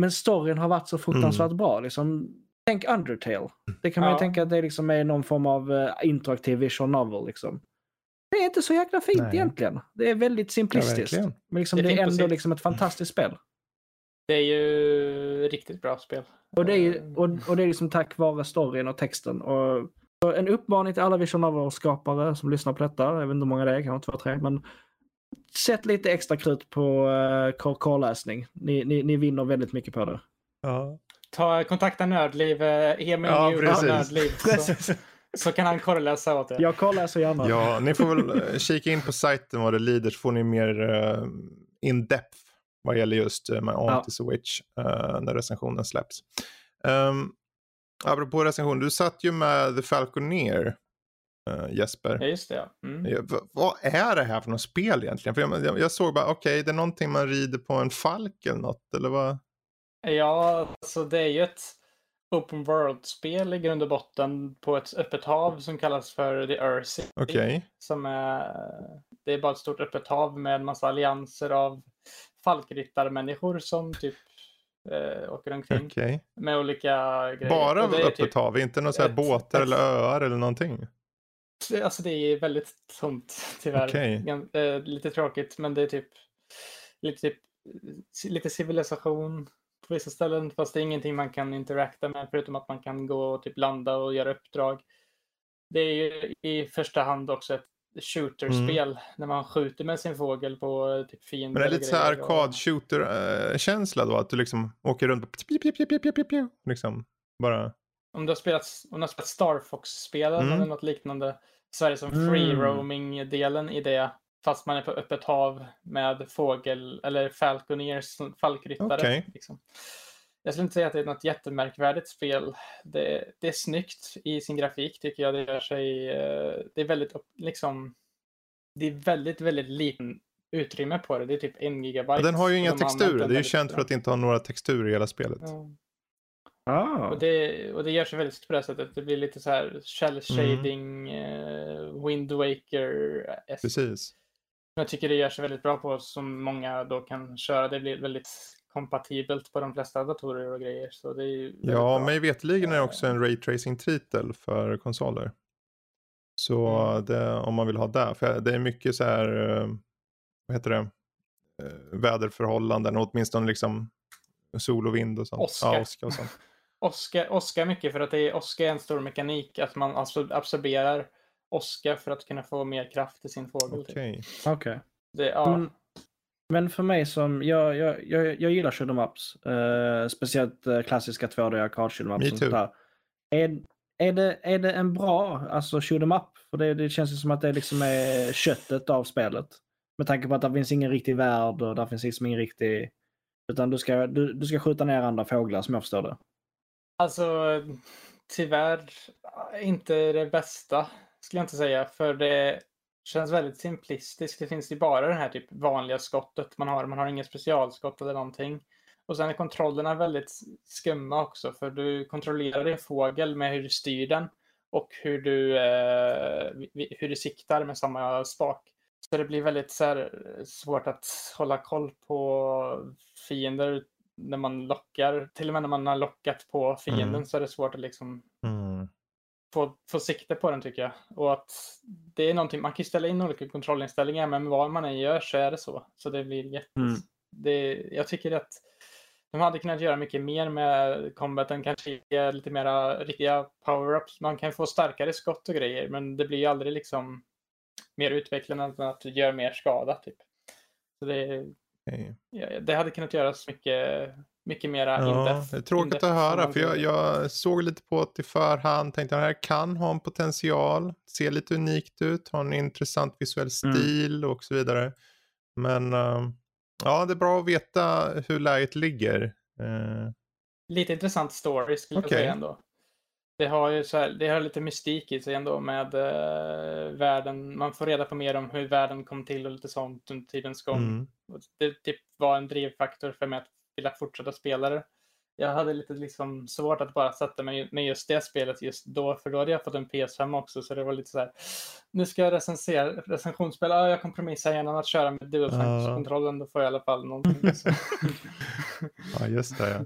men storyn har varit så fruktansvärt bra. Liksom, tänk Undertale. Det kan man ju Ja. tänka att det liksom är någon form av eh, interaktiv Vision Novel. Liksom. Det är inte så jäkla fint Nej. egentligen. Det är väldigt simplistiskt. verkligen. men liksom, Det det är är, fint på ändå liksom ett fantastiskt spel. Det är ju riktigt bra spel. Och det är, ju- Eh, och, och det är liksom tack vare storyn och texten. Och en uppmaning till alla Vision Novel-skapare som lyssnar på detta, jag vet inte hur många det är, kanske två, tre, men sätt lite extra krut på uh, core-läsning. Ni, ni, ni vinner väldigt mycket på det. Ja. Ta, kontakta Nördliv, eh, Emil Ja, precis. Nördliv. Så, så kan han korreläsa åt er. Jag så gärna. ja, ni får väl eh, kika in på sajten vad det lider så får ni mer uh, in-depth vad gäller just uh, My Aunt Ja. is a Witch uh, när recensionen släpps. Um, apropå recension, du satt ju med The Falconeer uh, Jesper. Ja, just det. Ja. Mm. Vad är det här för något spel egentligen? För jag, jag, jag såg bara, okej, det är någonting man rider på en falk eller något, eller vad? Ja, alltså det är ju ett open world-spel i grund och botten på ett öppet hav som kallas för The Earth. Okej, Som är, det är bara ett stort öppet hav med en massa allianser av falkryttarmänniskor som typ eh, åker omkring okej. med olika grejer. Bara öppet typ- hav, inte några ett- båtar ett- eller öar eller någonting? Alltså det är väldigt tomt tyvärr. Okej. Gan- eh, lite tråkigt men det är typ lite, typ, lite civilisation på vissa ställen fast det är ingenting man kan interakta med förutom att man kan gå och typ landa och göra uppdrag. Det är ju i första hand också ett shooterspel när man skjuter med sin fågel på eh, typ fiender. Men det är lite så här arkad-shooter-känsla då? Att du liksom åker runt och liksom bara... Om du har spelat, om du har spelat Star Fox-spelen Mm. eller något liknande så är det som Mm. free roaming-delen i det. Fast man är på öppet hav med fågel eller falconeers, falkryttare. Okej. Liksom. Jag skulle inte säga att det är något jättemärkvärdigt spel. Det, det är snyggt i sin grafik tycker jag. Det gör sig, eh, det är väldigt liksom, det är väldigt, väldigt liten utrymme på det. Det är typ en gigabyte. Ja, den har ju inga de texturer. Det är ju väldigt känt för bra. att inte ha några texturer i hela spelet. Ja. Ah. Och det, och det gör sig väldigt på det här sättet. Det blir lite så här shell Mm. shading, eh, Wind Waker. Precis. Jag tycker det gör sig väldigt bra på som många då kan köra. Det blir väldigt kompatibelt på de flesta datorer och grejer. Så det är Ja, mig veterligen är det också en raytracing-titel för konsoler. Så Mm. det, om man vill ha det. För det är mycket så här, eh, vad heter det, Eh, väderförhållanden och åtminstone liksom sol och vind och sånt. Åska. Ja, åska och sånt. Åska mycket för att det är, åska är en stor mekanik. Att man absorberar åska för att kunna få mer kraft i sin fågel. typ. Okej. Okej. Det, ja, Men, men för mig som, jag, jag, jag, jag gillar shoot ups. Eh, speciellt eh, klassiska 2D arkad shoot ups. Me och too. sånt där. Är, är, det, är det en bra alltså shoot 'em up? För det, det känns ju som att det liksom är köttet av spelet. Med tanke på att det finns ingen riktig värld och det finns liksom ingen riktig... Utan du ska, du, du ska skjuta ner andra fåglar som jag förstår det. Alltså, tyvärr inte det bästa skulle jag inte säga. För det känns väldigt simplistiskt. Det finns ju bara det här typ vanliga skottet man har. Man har inget specialskott eller någonting. Och sen är kontrollerna väldigt skumma också. För du kontrollerar din fågel med hur du styr den. Och hur du, eh, hur du siktar med samma spak. Så det blir väldigt så här, svårt att hålla koll på fiender när man lockar. Till och med när man har lockat på fienden Mm. så är det svårt att liksom Mm. Få, få sikte på den tycker jag. Och att det är någonting, man kan ställa in olika kontrollinställningar men vad man än gör så är det så. Så det blir jätte... Mm. Det, jag tycker att de hade kunnat göra mycket mer med combaten, kanske ge lite mera riktiga power-ups. Man kan få starkare skott och grejer men det blir ju aldrig liksom mer utvecklande än att du gör mer skada typ. Så det, Okej. ja, det hade kunnat göras mycket, mycket mera Ja, det är tråkigt att höra för jag, jag såg lite på det i förhand. Tänkte att det här kan ha en potential. Ser lite unikt ut. Har en intressant visuell Mm. stil och så vidare. Men eh, ja, det är bra att veta hur läget ligger. Eh, Lite intressant story skulle jag Okej. säga ändå. Det har ju så här, det har lite mystik i sig ändå med eh, världen. Man får reda på mer om hur världen kom till och lite sånt under tidens gång. mm. Det typ var en drivfaktor för mig att vilja fortsätta spela det. Jag hade lite liksom svårt att bara sätta mig med just det spelet just då, för då hade jag fått en PS5 också, så det var lite så här. Nu ska jag recensera, recensionsspela, ja, jag kompromissar genom att köra med DualSense-kontrollen, då får jag i alla fall någonting. Så. Ja, just det. Ja.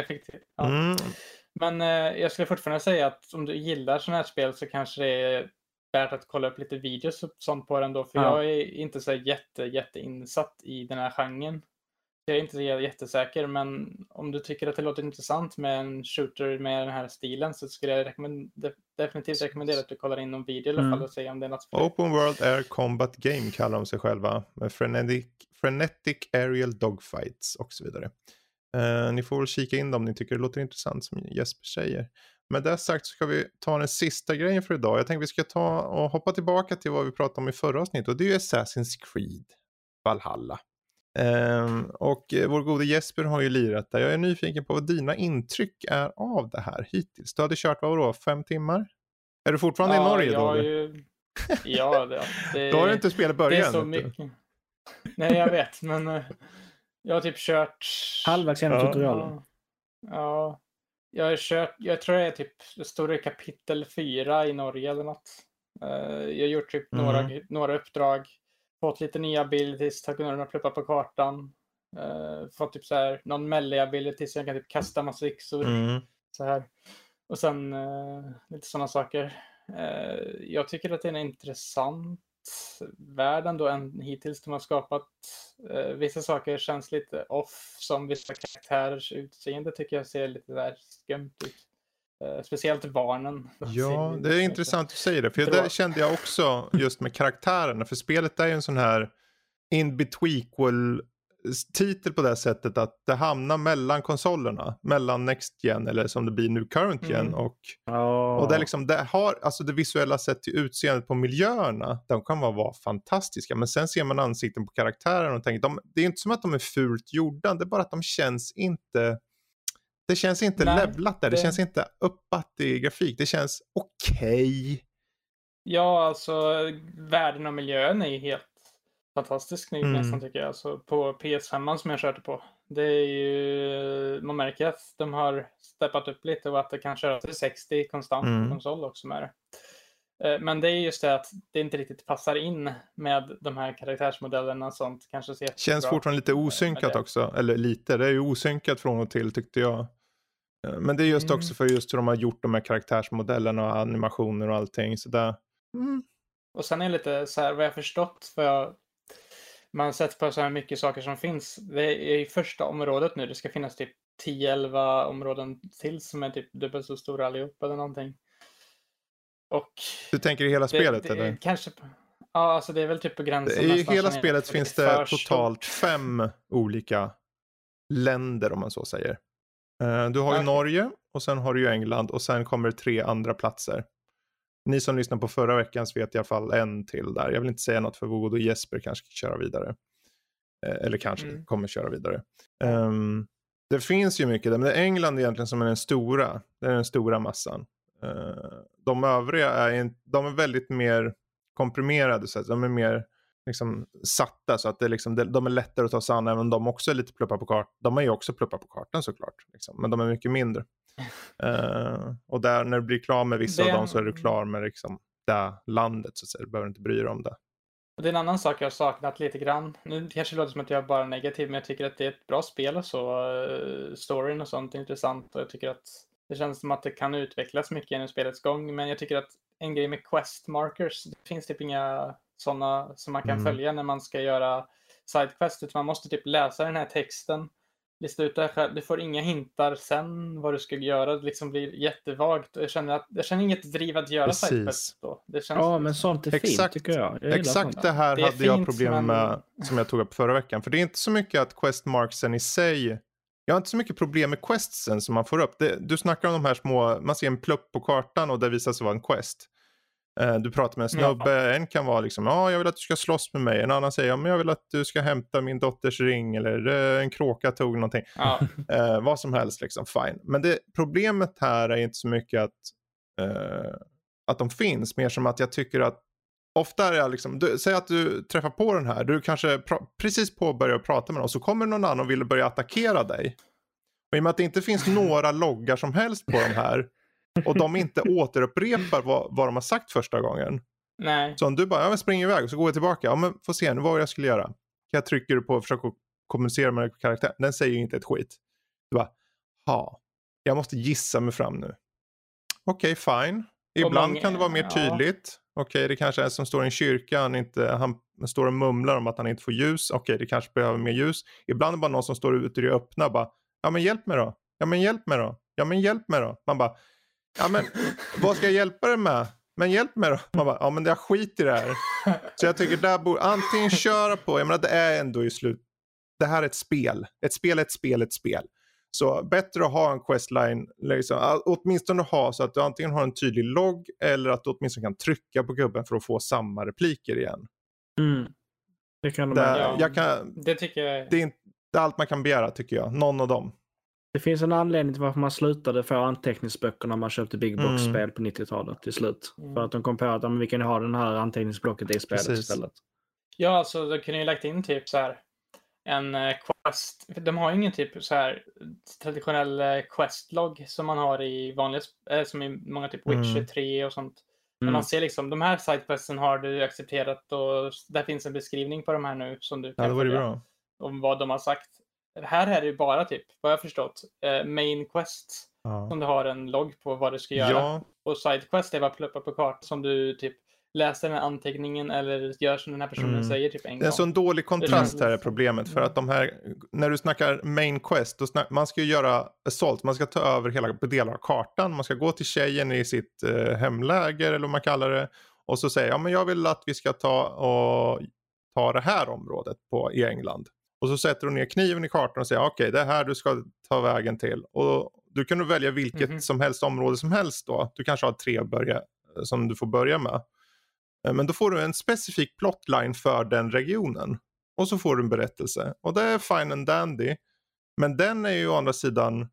Effektivt. Ja. Mm. Men eh, jag skulle fortfarande säga att om du gillar sådana här spel så kanske det är värt att kolla upp lite videos och sånt på den då. För Ja. jag är inte så jätte, jätte insatt i den här genren. Jag är inte jättesäker, men om du tycker att det låter intressant med en shooter med den här stilen så skulle jag rekommend- de- definitivt rekommendera att du kollar in någon video i alla Mm. fall och se om det är något. Open World Air Combat Game kallar de sig själva. Med frenetic, frenetic Aerial Dogfights och så vidare. Eh, ni får väl kika in dem om ni tycker det låter intressant som Jesper säger. Med det sagt så ska vi ta den sista grejen för idag. Jag tänkte vi ska ta och hoppa tillbaka till vad vi pratade om i förra avsnittet och det är ju Assassin's Creed Valhalla. Ehm, och eh, vår gode Jesper har ju lirat där. Jag är nyfiken på vad dina intryck är av det här hittills. Du hade kört vad då, fem timmar? Är du fortfarande i Norge då? ju... Ja, det, det, Då har du inte spelat det är början. så mycket. Nej, jag vet, men eh, jag har typ kört... Halvvägs genom Ja. tutorialen. Ja. ja. Jag har kört, jag tror det är typ, det står i kapitel 4 i Norge eller något. Eh, jag har gjort typ några, Mm. några uppdrag, fått lite nya abilities, tagit några pluppar på kartan. Uh, fått typ så här någon melee ability så jag kan typ kasta massa yxor. Mm. Så här. Och sen eh, lite sådana saker. Eh, jag tycker att det är en intressant värld ändå än hittills de har skapat. Vissa saker känns lite off, som vissa karaktärers utseende tycker jag ser lite där skumt ut. Eh, speciellt barnen. Ja, ser det är intressant att säga det. För det kände jag också just med karaktärerna. För spelet är ju en sån här in betweequal titel på det sättet att det hamnar mellan konsolerna. Mellan Next Gen eller som det blir nu Current Gen. Mm. Och, Ja. och det, är liksom, det har alltså det visuella sett till utseendet på miljöerna. De kan vara, vara fantastiska. Men sen ser man ansikten på karaktären och tänker de, det är inte som att de är fult gjorda. Det är bara att de känns inte det känns inte Nej, levlat där. Det... det- känns inte uppat i grafik. Det känns okej. Ja, alltså världen och miljön är ju helt fantastisk nu Mm. nästan tycker jag. Alltså, på PS5 som jag körde på. Det är ju, man märker att de har steppat upp lite och att det kan köra till 60 konstant Mm. på konsol också med det. Eh, Men det är just det att det inte riktigt passar in med de här karaktärsmodellerna och sånt. Kanske ser Känns fortfarande lite osynkat Men det- också. Eller lite, det är ju osynkat från och till tyckte jag. Eh, Men det är just Mm. också för just hur de har gjort de här karaktärsmodellerna och animationer och allting. Så där. Mm. Och sen är det lite så här, vad jag förstått, för jag, man har sett på så här mycket saker som finns. Det är i första området nu, det ska finnas typ 10-11 områden till som är typ dubbelt så stora allihop eller någonting. Och Du tänker i hela spelet det, det, eller? Kanske, ja alltså det är väl typ på gränsen. I hela spelet finns det totalt fem olika länder om man så säger. Eh, Du har ju. Norge och sen har du ju England och sen kommer det tre andra platser. Ni som lyssnade på förra veckans vet i alla fall en till där. Jag vill inte säga något för vår gode Jesper kanske ska köra vidare. Eh, eller kanske Mm. kommer köra vidare. Ehm, det finns ju mycket där, men det är England egentligen som är den stora. Det är den stora massan. Eh, de övriga är, in, de är väldigt mer komprimerade, så att de är mer liksom, satta så att det är liksom, de, är lättare att ta sig an även om de också är lite pluppar på kartan. De är ju också pluppar på kartan såklart, liksom, men de är mycket mindre. Eh, och där, när du blir klar med vissa Det- av dem så är du klar med liksom, det landet, så att säga. du behöver inte bry dig om det. Och det är en annan sak jag har saknat lite grann. Nu kanske det låter som att jag är bara negativ, men jag tycker att det är ett bra spel och så. eh, Storyn och sånt är intressant och jag tycker att det känns som att det kan utvecklas mycket genom spelets gång. Men jag tycker att en grej med quest markers, det finns typ inga sådana som man kan Mm. följa när man ska göra sidequest, utan man måste typ läsa den här texten, lista ut det här själv. Du får inga hintar sen vad du ska göra. Det liksom blir jättevagt. Och Jag känner, att, jag känner inget driv att göra Precis. sidequest då. Det känns Ja, men sånt är fint Exakt. tycker jag. jag Exakt sånt. det här Det hade jag fint, problem men- med som jag tog upp förra veckan. För det är inte så mycket att questmarksen i sig. Jag har inte så mycket problem med questsen som man får upp. Det, du snackar om de här små, man ser en plupp på kartan och det visar sig vara en quest. Eh, Du pratar med en snubbe, en kan vara liksom, ja jag vill att du ska slåss med mig. En annan säger, ja men jag vill att du ska hämta min dotters ring eller "Eh, en kråka tog någonting. Ja, Eh, vad som helst liksom, fine. Men det, problemet här är inte så mycket att, eh, att de finns, mer som att jag tycker att ofta är jag liksom, du, säg att du träffar på den här, du kanske pra- precis påbörjar prata med dem, så kommer någon annan och vill börja attackera dig. Och i och med att det inte finns några loggar som helst på de här och de inte återupprepar vad, vad de har sagt första gången. nej. Så om du bara, ja men spring iväg och så går jag tillbaka, ja men får se nu vad jag skulle göra. Jag trycker på och försöker kommunicera med karaktären, den säger ju inte ett skit. Du bara, ha, jag måste gissa mig fram nu. Okej, fine. Ibland många- kan det vara mer ja. tydligt. Okej, det kanske är som står i en kyrka, han, inte, han står och mumlar om att han inte får ljus. Okej, det kanske behöver mer ljus. Ibland är det bara någon som står ute i det öppna bara, ja men hjälp mig då. Ja men hjälp mig då. Ja men hjälp mig då. Man bara, ja men vad ska jag hjälpa dig med? Men hjälp mig då. Man bara, ja men jag skit i det här. Så jag tycker där borde, antingen köra på, jag menar det är ändå i slut, det här är ett spel. Ett spel är ett spel, är ett spel. Så bättre att ha en questline, liksom, åtminstone ha så att du antingen har en tydlig logg eller att du åtminstone kan trycka på gubben för att få samma repliker igen. Mm. Det kan de med. Ja. jag kan, Det tycker jag. det, är inte, det är allt man kan begära tycker jag, någon av dem. Det finns en anledning till varför man slutade få anteckningsböcker när man köpte Big Mm. Box-spel på 90-talet till slut. Mm. För att de kom på att ja, men vi kan ju ha den här anteckningsblocket i spelet Precis. istället. Ja, alltså de kunde ju lagt in typ så här en eh, quest. De har ju ingen typ så här traditionell eh, questlog som man har i vanliga, eh, som i många typ Witcher Mm. 3 och sånt. När Mm. man ser liksom de här sidequesten har du accepterat och där finns en beskrivning på de här nu som du Ja, kan det vore följa bra. om vad de har sagt. Här är det ju bara typ, vad jag förstått, eh, main quest Ja. som du har en logg på vad du ska göra. Ja, Och sidequest är bara pluppa på kartan som du typ läser den här anteckningen eller gör som den här personen Mm. säger typ en det är gång. en sån dålig kontrast känns- här är problemet. För att de här, när du snackar main quest, då snack, man ska ju göra assault, man ska ta över hela delar av kartan. Man ska gå till tjejen i sitt eh, hemläger eller vad man kallar det. Och så säger ja men jag vill att vi ska ta, och, ta det här området på, i England. Och så sätter du ner kniven i kartan och säger okej det är här du ska ta vägen till. Och du kan välja vilket Mhm. som helst område som helst då. Du kanske har tre börja, som du får börja med. Eh, Men då får du en specifik plotline för den regionen. Och så får du en berättelse. Och det är fine and dandy. Men den är ju å andra sidan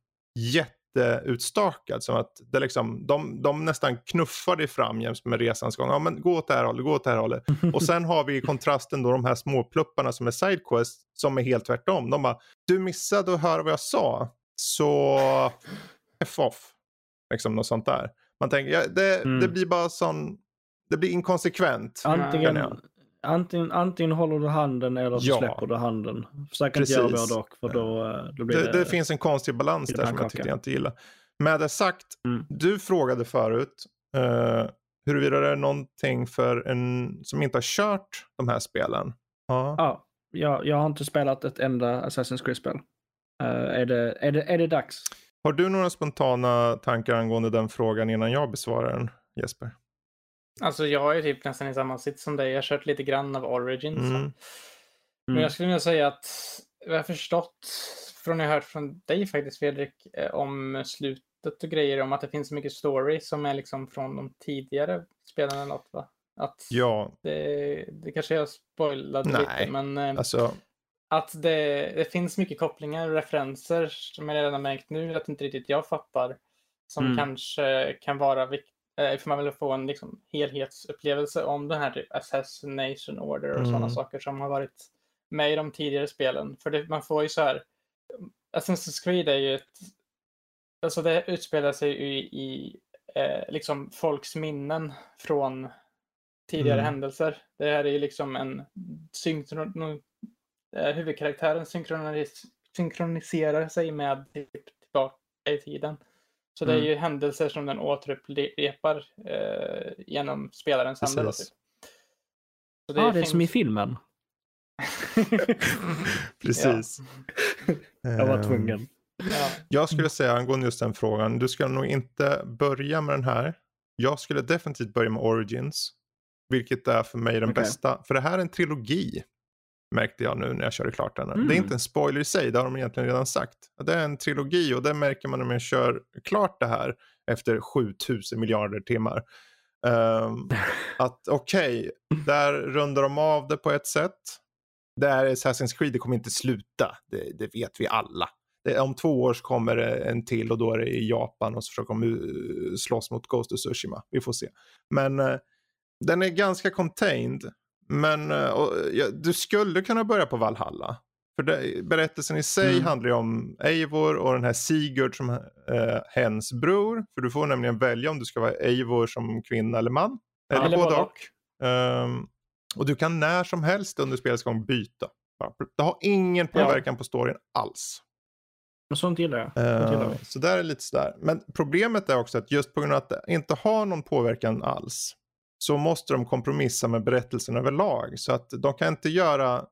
jätteutstakad. Som att det liksom, de, de nästan knuffar dig fram jäms med resans gång. Ja men gå åt det här hållet, gå åt det här hållet. Och sen har vi i kontrasten då de här småplupparna som är sidequest som är helt tvärtom. De bara, du missade att höra vad jag sa. Så F off. Liksom något sånt där. Man tänker, ja, det, Mm. det blir bara sån, det blir inkonsekvent. Antingen. Antingen, antingen håller du handen eller så Ja. släpper du handen. Försök inte göra både och för då, eh, då blir Det, det... det finns en konstig balans där som jag tyckte jag inte gillar. Med det sagt, Mm. du frågade förut uh, huruvida det är någonting för en som inte har kört de här spelen. Ja. Ja, jag, jag har inte spelat ett enda Assassin's Creed-spel. Eh, är, det, är, det, är det dags? Har du några spontana tankar angående den frågan innan jag besvarar den, Jesper? Alltså jag är typ nästan i samma sitt som dig. Jag har kört lite grann av Origins. Mm. Men Mm. jag skulle vilja säga att vad jag har förstått från jag hört från dig faktiskt Fredrik eh, om slutet och grejer om att det finns så mycket story som är liksom från de tidigare spelen eller något va? Att Ja, det, det kanske jag spoilade Nej, lite men eh, alltså att det, det finns mycket kopplingar och referenser som jag redan har märkt nu att inte riktigt jag fattar. Som Mm. kanske kan vara viktigt ifall man vill få en liksom, helhetsupplevelse om den här typ Assassination Order och sådana Mm. saker som har varit med i de tidigare spelen. För det, man får ju så här, Assassin's Creed är ju ett, alltså det utspelar sig ju i, i eh, liksom folks minnen från tidigare Mm. händelser. Det här är ju liksom en synkron, eh, huvudkaraktären synkronis, synkroniserar sig med typ tillbaka i tiden. Så det är Mm. ju händelser som den återupprepar eh, genom spelarens Precis. Typ. Så Ja, det är som i filmen. Precis. Jag var tvungen. ja. Jag skulle säga angående just den frågan, du ska nog inte börja med den här. Jag skulle definitivt börja med Origins. Vilket är för mig den Okej. bästa. För det här är en trilogi. Märkte jag nu när jag körde klart den. Mm. Det är inte en spoiler i sig, det har de egentligen redan sagt. Det är en trilogi och det märker man när man kör klart det här efter 7000 miljarder timmar. Ehm, att okej, där rundar de av det på ett sätt. Det är Assassin's Creed, det kommer inte sluta. Det, det vet vi alla. Det, om två år så kommer det en till och då är det i Japan och så försöker de uh, slåss mot Ghost of Tsushima. Vi får se. Men eh, den är ganska contained. Men eh, och, ja, du skulle kunna börja på Valhalla. För det, berättelsen i sig Mm. handlar ju om Eivor och den här Sigurd som eh, hens bror. För du får nämligen välja om du ska vara Eivor som kvinna eller man. Eller, eller både och. Ehm, och du kan när som helst under spelets gång byta. Det har ingen påverkan på storyn alls. Men sånt gillar jag. Sånt gillar Uh, så där är lite sådär. Men problemet är också att just på grund av att det inte har någon påverkan alls så måste de kompromissa med berättelsen överlag. Så att de kan inte göra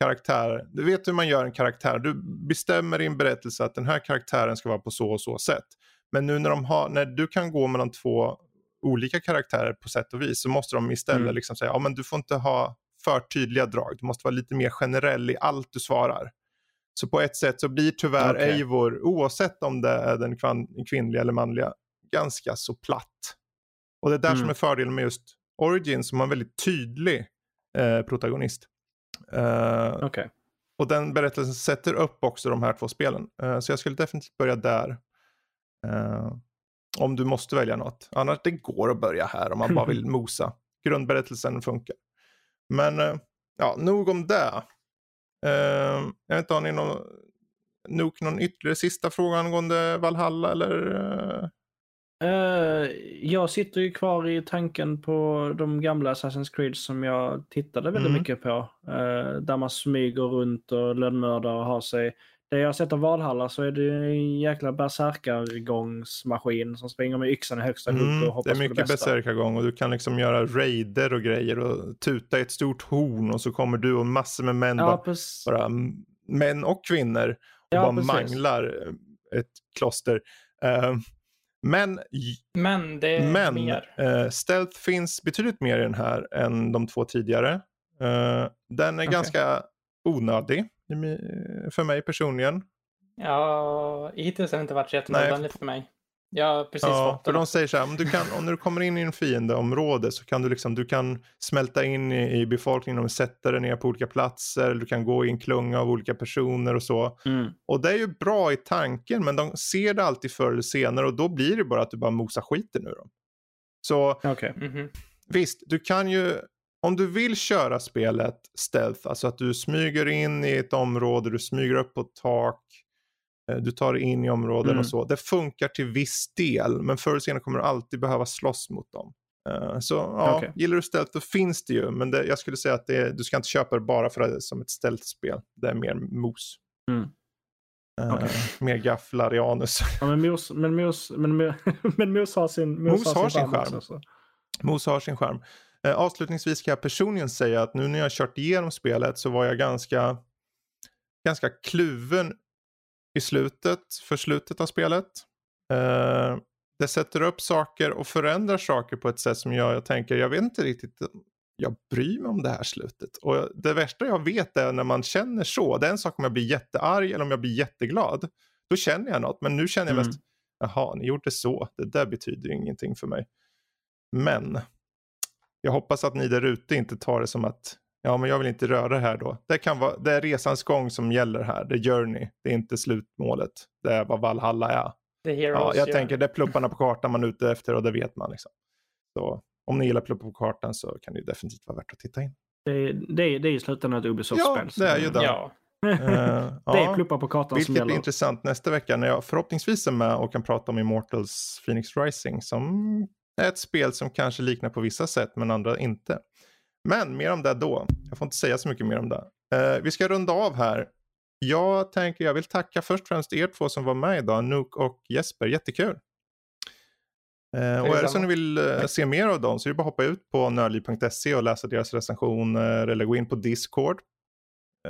karaktär. Du vet hur man gör en karaktär. Du bestämmer i en berättelse att den här karaktären ska vara på så och så sätt. Men nu när, de har, när du kan gå mellan två olika karaktärer på sätt och vis så måste de istället Mm. liksom säga ja men du får inte ha för tydliga drag. Du måste vara lite mer generell i allt du svarar. Så på ett sätt så blir tyvärr Okej. Eivor, oavsett om det är den kvinnliga eller manliga, ganska så platt. Och det är där Mm. som är fördelen med just Origin som har en väldigt tydlig eh, protagonist. Eh, Okej. och den berättelsen sätter upp också de här två spelen. Eh, så jag skulle definitivt börja där. Eh, om du måste välja något. Annars det går att börja här om man bara vill mosa. Grundberättelsen funkar. Men eh, ja, nog om det. Eh, jag vet inte, har ni någon, nog någon ytterligare sista fråga angående Valhalla eller? Eh, jag sitter ju kvar i tanken på de gamla Assassin's Creed som jag tittade väldigt Mm. mycket på. eh, där man smyger runt och lönnmördar och har sig. Det jag har sett av Valhalla så är det en jäkla bärsärkargångsmaskin som springer med yxan i högsta hugg Mm, och hoppas det är på det mycket bästa. besärkargång och du kan liksom göra raider och grejer och tuta i ett stort horn och så kommer du och massor med män Ja, bara bara män och kvinnor och Ja, bara precis. manglar ett kloster. Eh, men Men det är men mer. eh, stealth finns betydligt mer i den här än de två tidigare. Eh, den är Okej. ganska onödig för mig personligen. Ja, hittills har det inte varit så jättenödvändigt för mig. Har precis Ja, för de säger så här, om, du kan, om du kommer in i en fiendeområde så kan du, liksom, du kan smälta in i, i befolkningen och sätta dig ner på olika platser. Eller du kan gå i en klunga av olika personer och så. Mm. Och det är ju bra i tanken men de ser det alltid förr eller senare och då blir det bara att du bara mosar skiten ur dem. Så Okej. Mhm. visst, du kan ju, om du vill köra spelet stealth, alltså att du smyger in i ett område, du smyger upp på ett tak, du tar dig in i områden Mm. och så. Det funkar till viss del, men förr eller senare kommer du alltid behöva slåss mot dem. Eh, Så ja, Okej. gillar du stealth då finns det ju, men det, jag skulle säga att det, du ska inte köpa det bara för att det är som ett stealth-spel. Det är mer mos. Mm. Eh, Okej. Mer gafflar i anus. Ja, men Mos, men Mos, men, Mos- men Mos har sin, Mos har sin charm charm. också, så. Mos har sin charm. Eh, avslutningsvis ska jag personligen säga att nu när jag kört igenom spelet så var jag ganska, ganska kluven i slutet, för slutet av spelet. Eh, det sätter upp saker och förändrar saker på ett sätt som jag, jag tänker, jag vet inte riktigt, jag bryr mig om det här slutet. Och det värsta jag vet är när man känner så, det är en sak om jag blir jättearg eller om jag blir jätteglad. Då känner jag något, men nu känner jag Mm. mest, jaha, ni gjorde så, det där betyder ingenting för mig. Men jag hoppas att ni där ute inte tar det som att Ja, men jag vill inte röra det här då. Det, kan vara, det är resans gång som gäller här. Det är journey. Det är inte slutmålet. Det är vad Valhalla är. The Ja, jag gör. tänker det är plupparna på kartan man är ute efter och det vet man. Liksom. Så om ni gillar pluppar på kartan så kan det ju definitivt vara värt att titta in. Det, är- det, är- det är i slutändan ett Ubisoft-spel. Ja, det är ju det. Ja, Eh, Det är pluppar på kartan som Vilket blir gäller. intressant nästa vecka när jag förhoppningsvis är med och kan prata om Immortals Phoenix Rising som är ett spel som kanske liknar på vissa sätt men andra inte. Men mer om det då. Jag får inte säga så mycket mer om det. Eh, vi ska runda av här. Jag tänker jag vill tacka först och främst er två som var med idag, Nook och Jesper. Jättekul. Eh, och är det så ni vill eh, se mer av dem så är det bara att hoppa ut på nördliv.se och läsa deras recensioner eller gå in på Discord.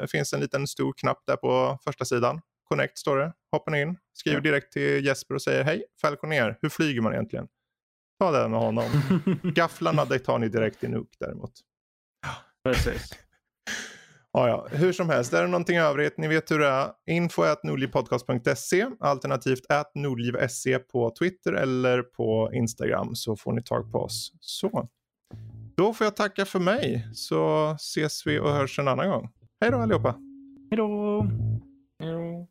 Det finns en liten stor knapp där på första sidan. Connect står det. Hoppar ni in, skriver direkt till Jesper och säger hej, Falconer, hur flyger man egentligen? Ta det med honom. Gafflarna det tar ni direkt i Nook däremot. Precis. Ja, ja. Hur som helst, är det någonting övrigt, ni vet hur det är. Info at nordlivpodcast.se alternativt at nordliv.se på Twitter eller på Instagram så får ni tag på oss. Så. Då får jag tacka för mig så ses vi och hörs en annan gång. Hej då allihopa! Hej då! jo.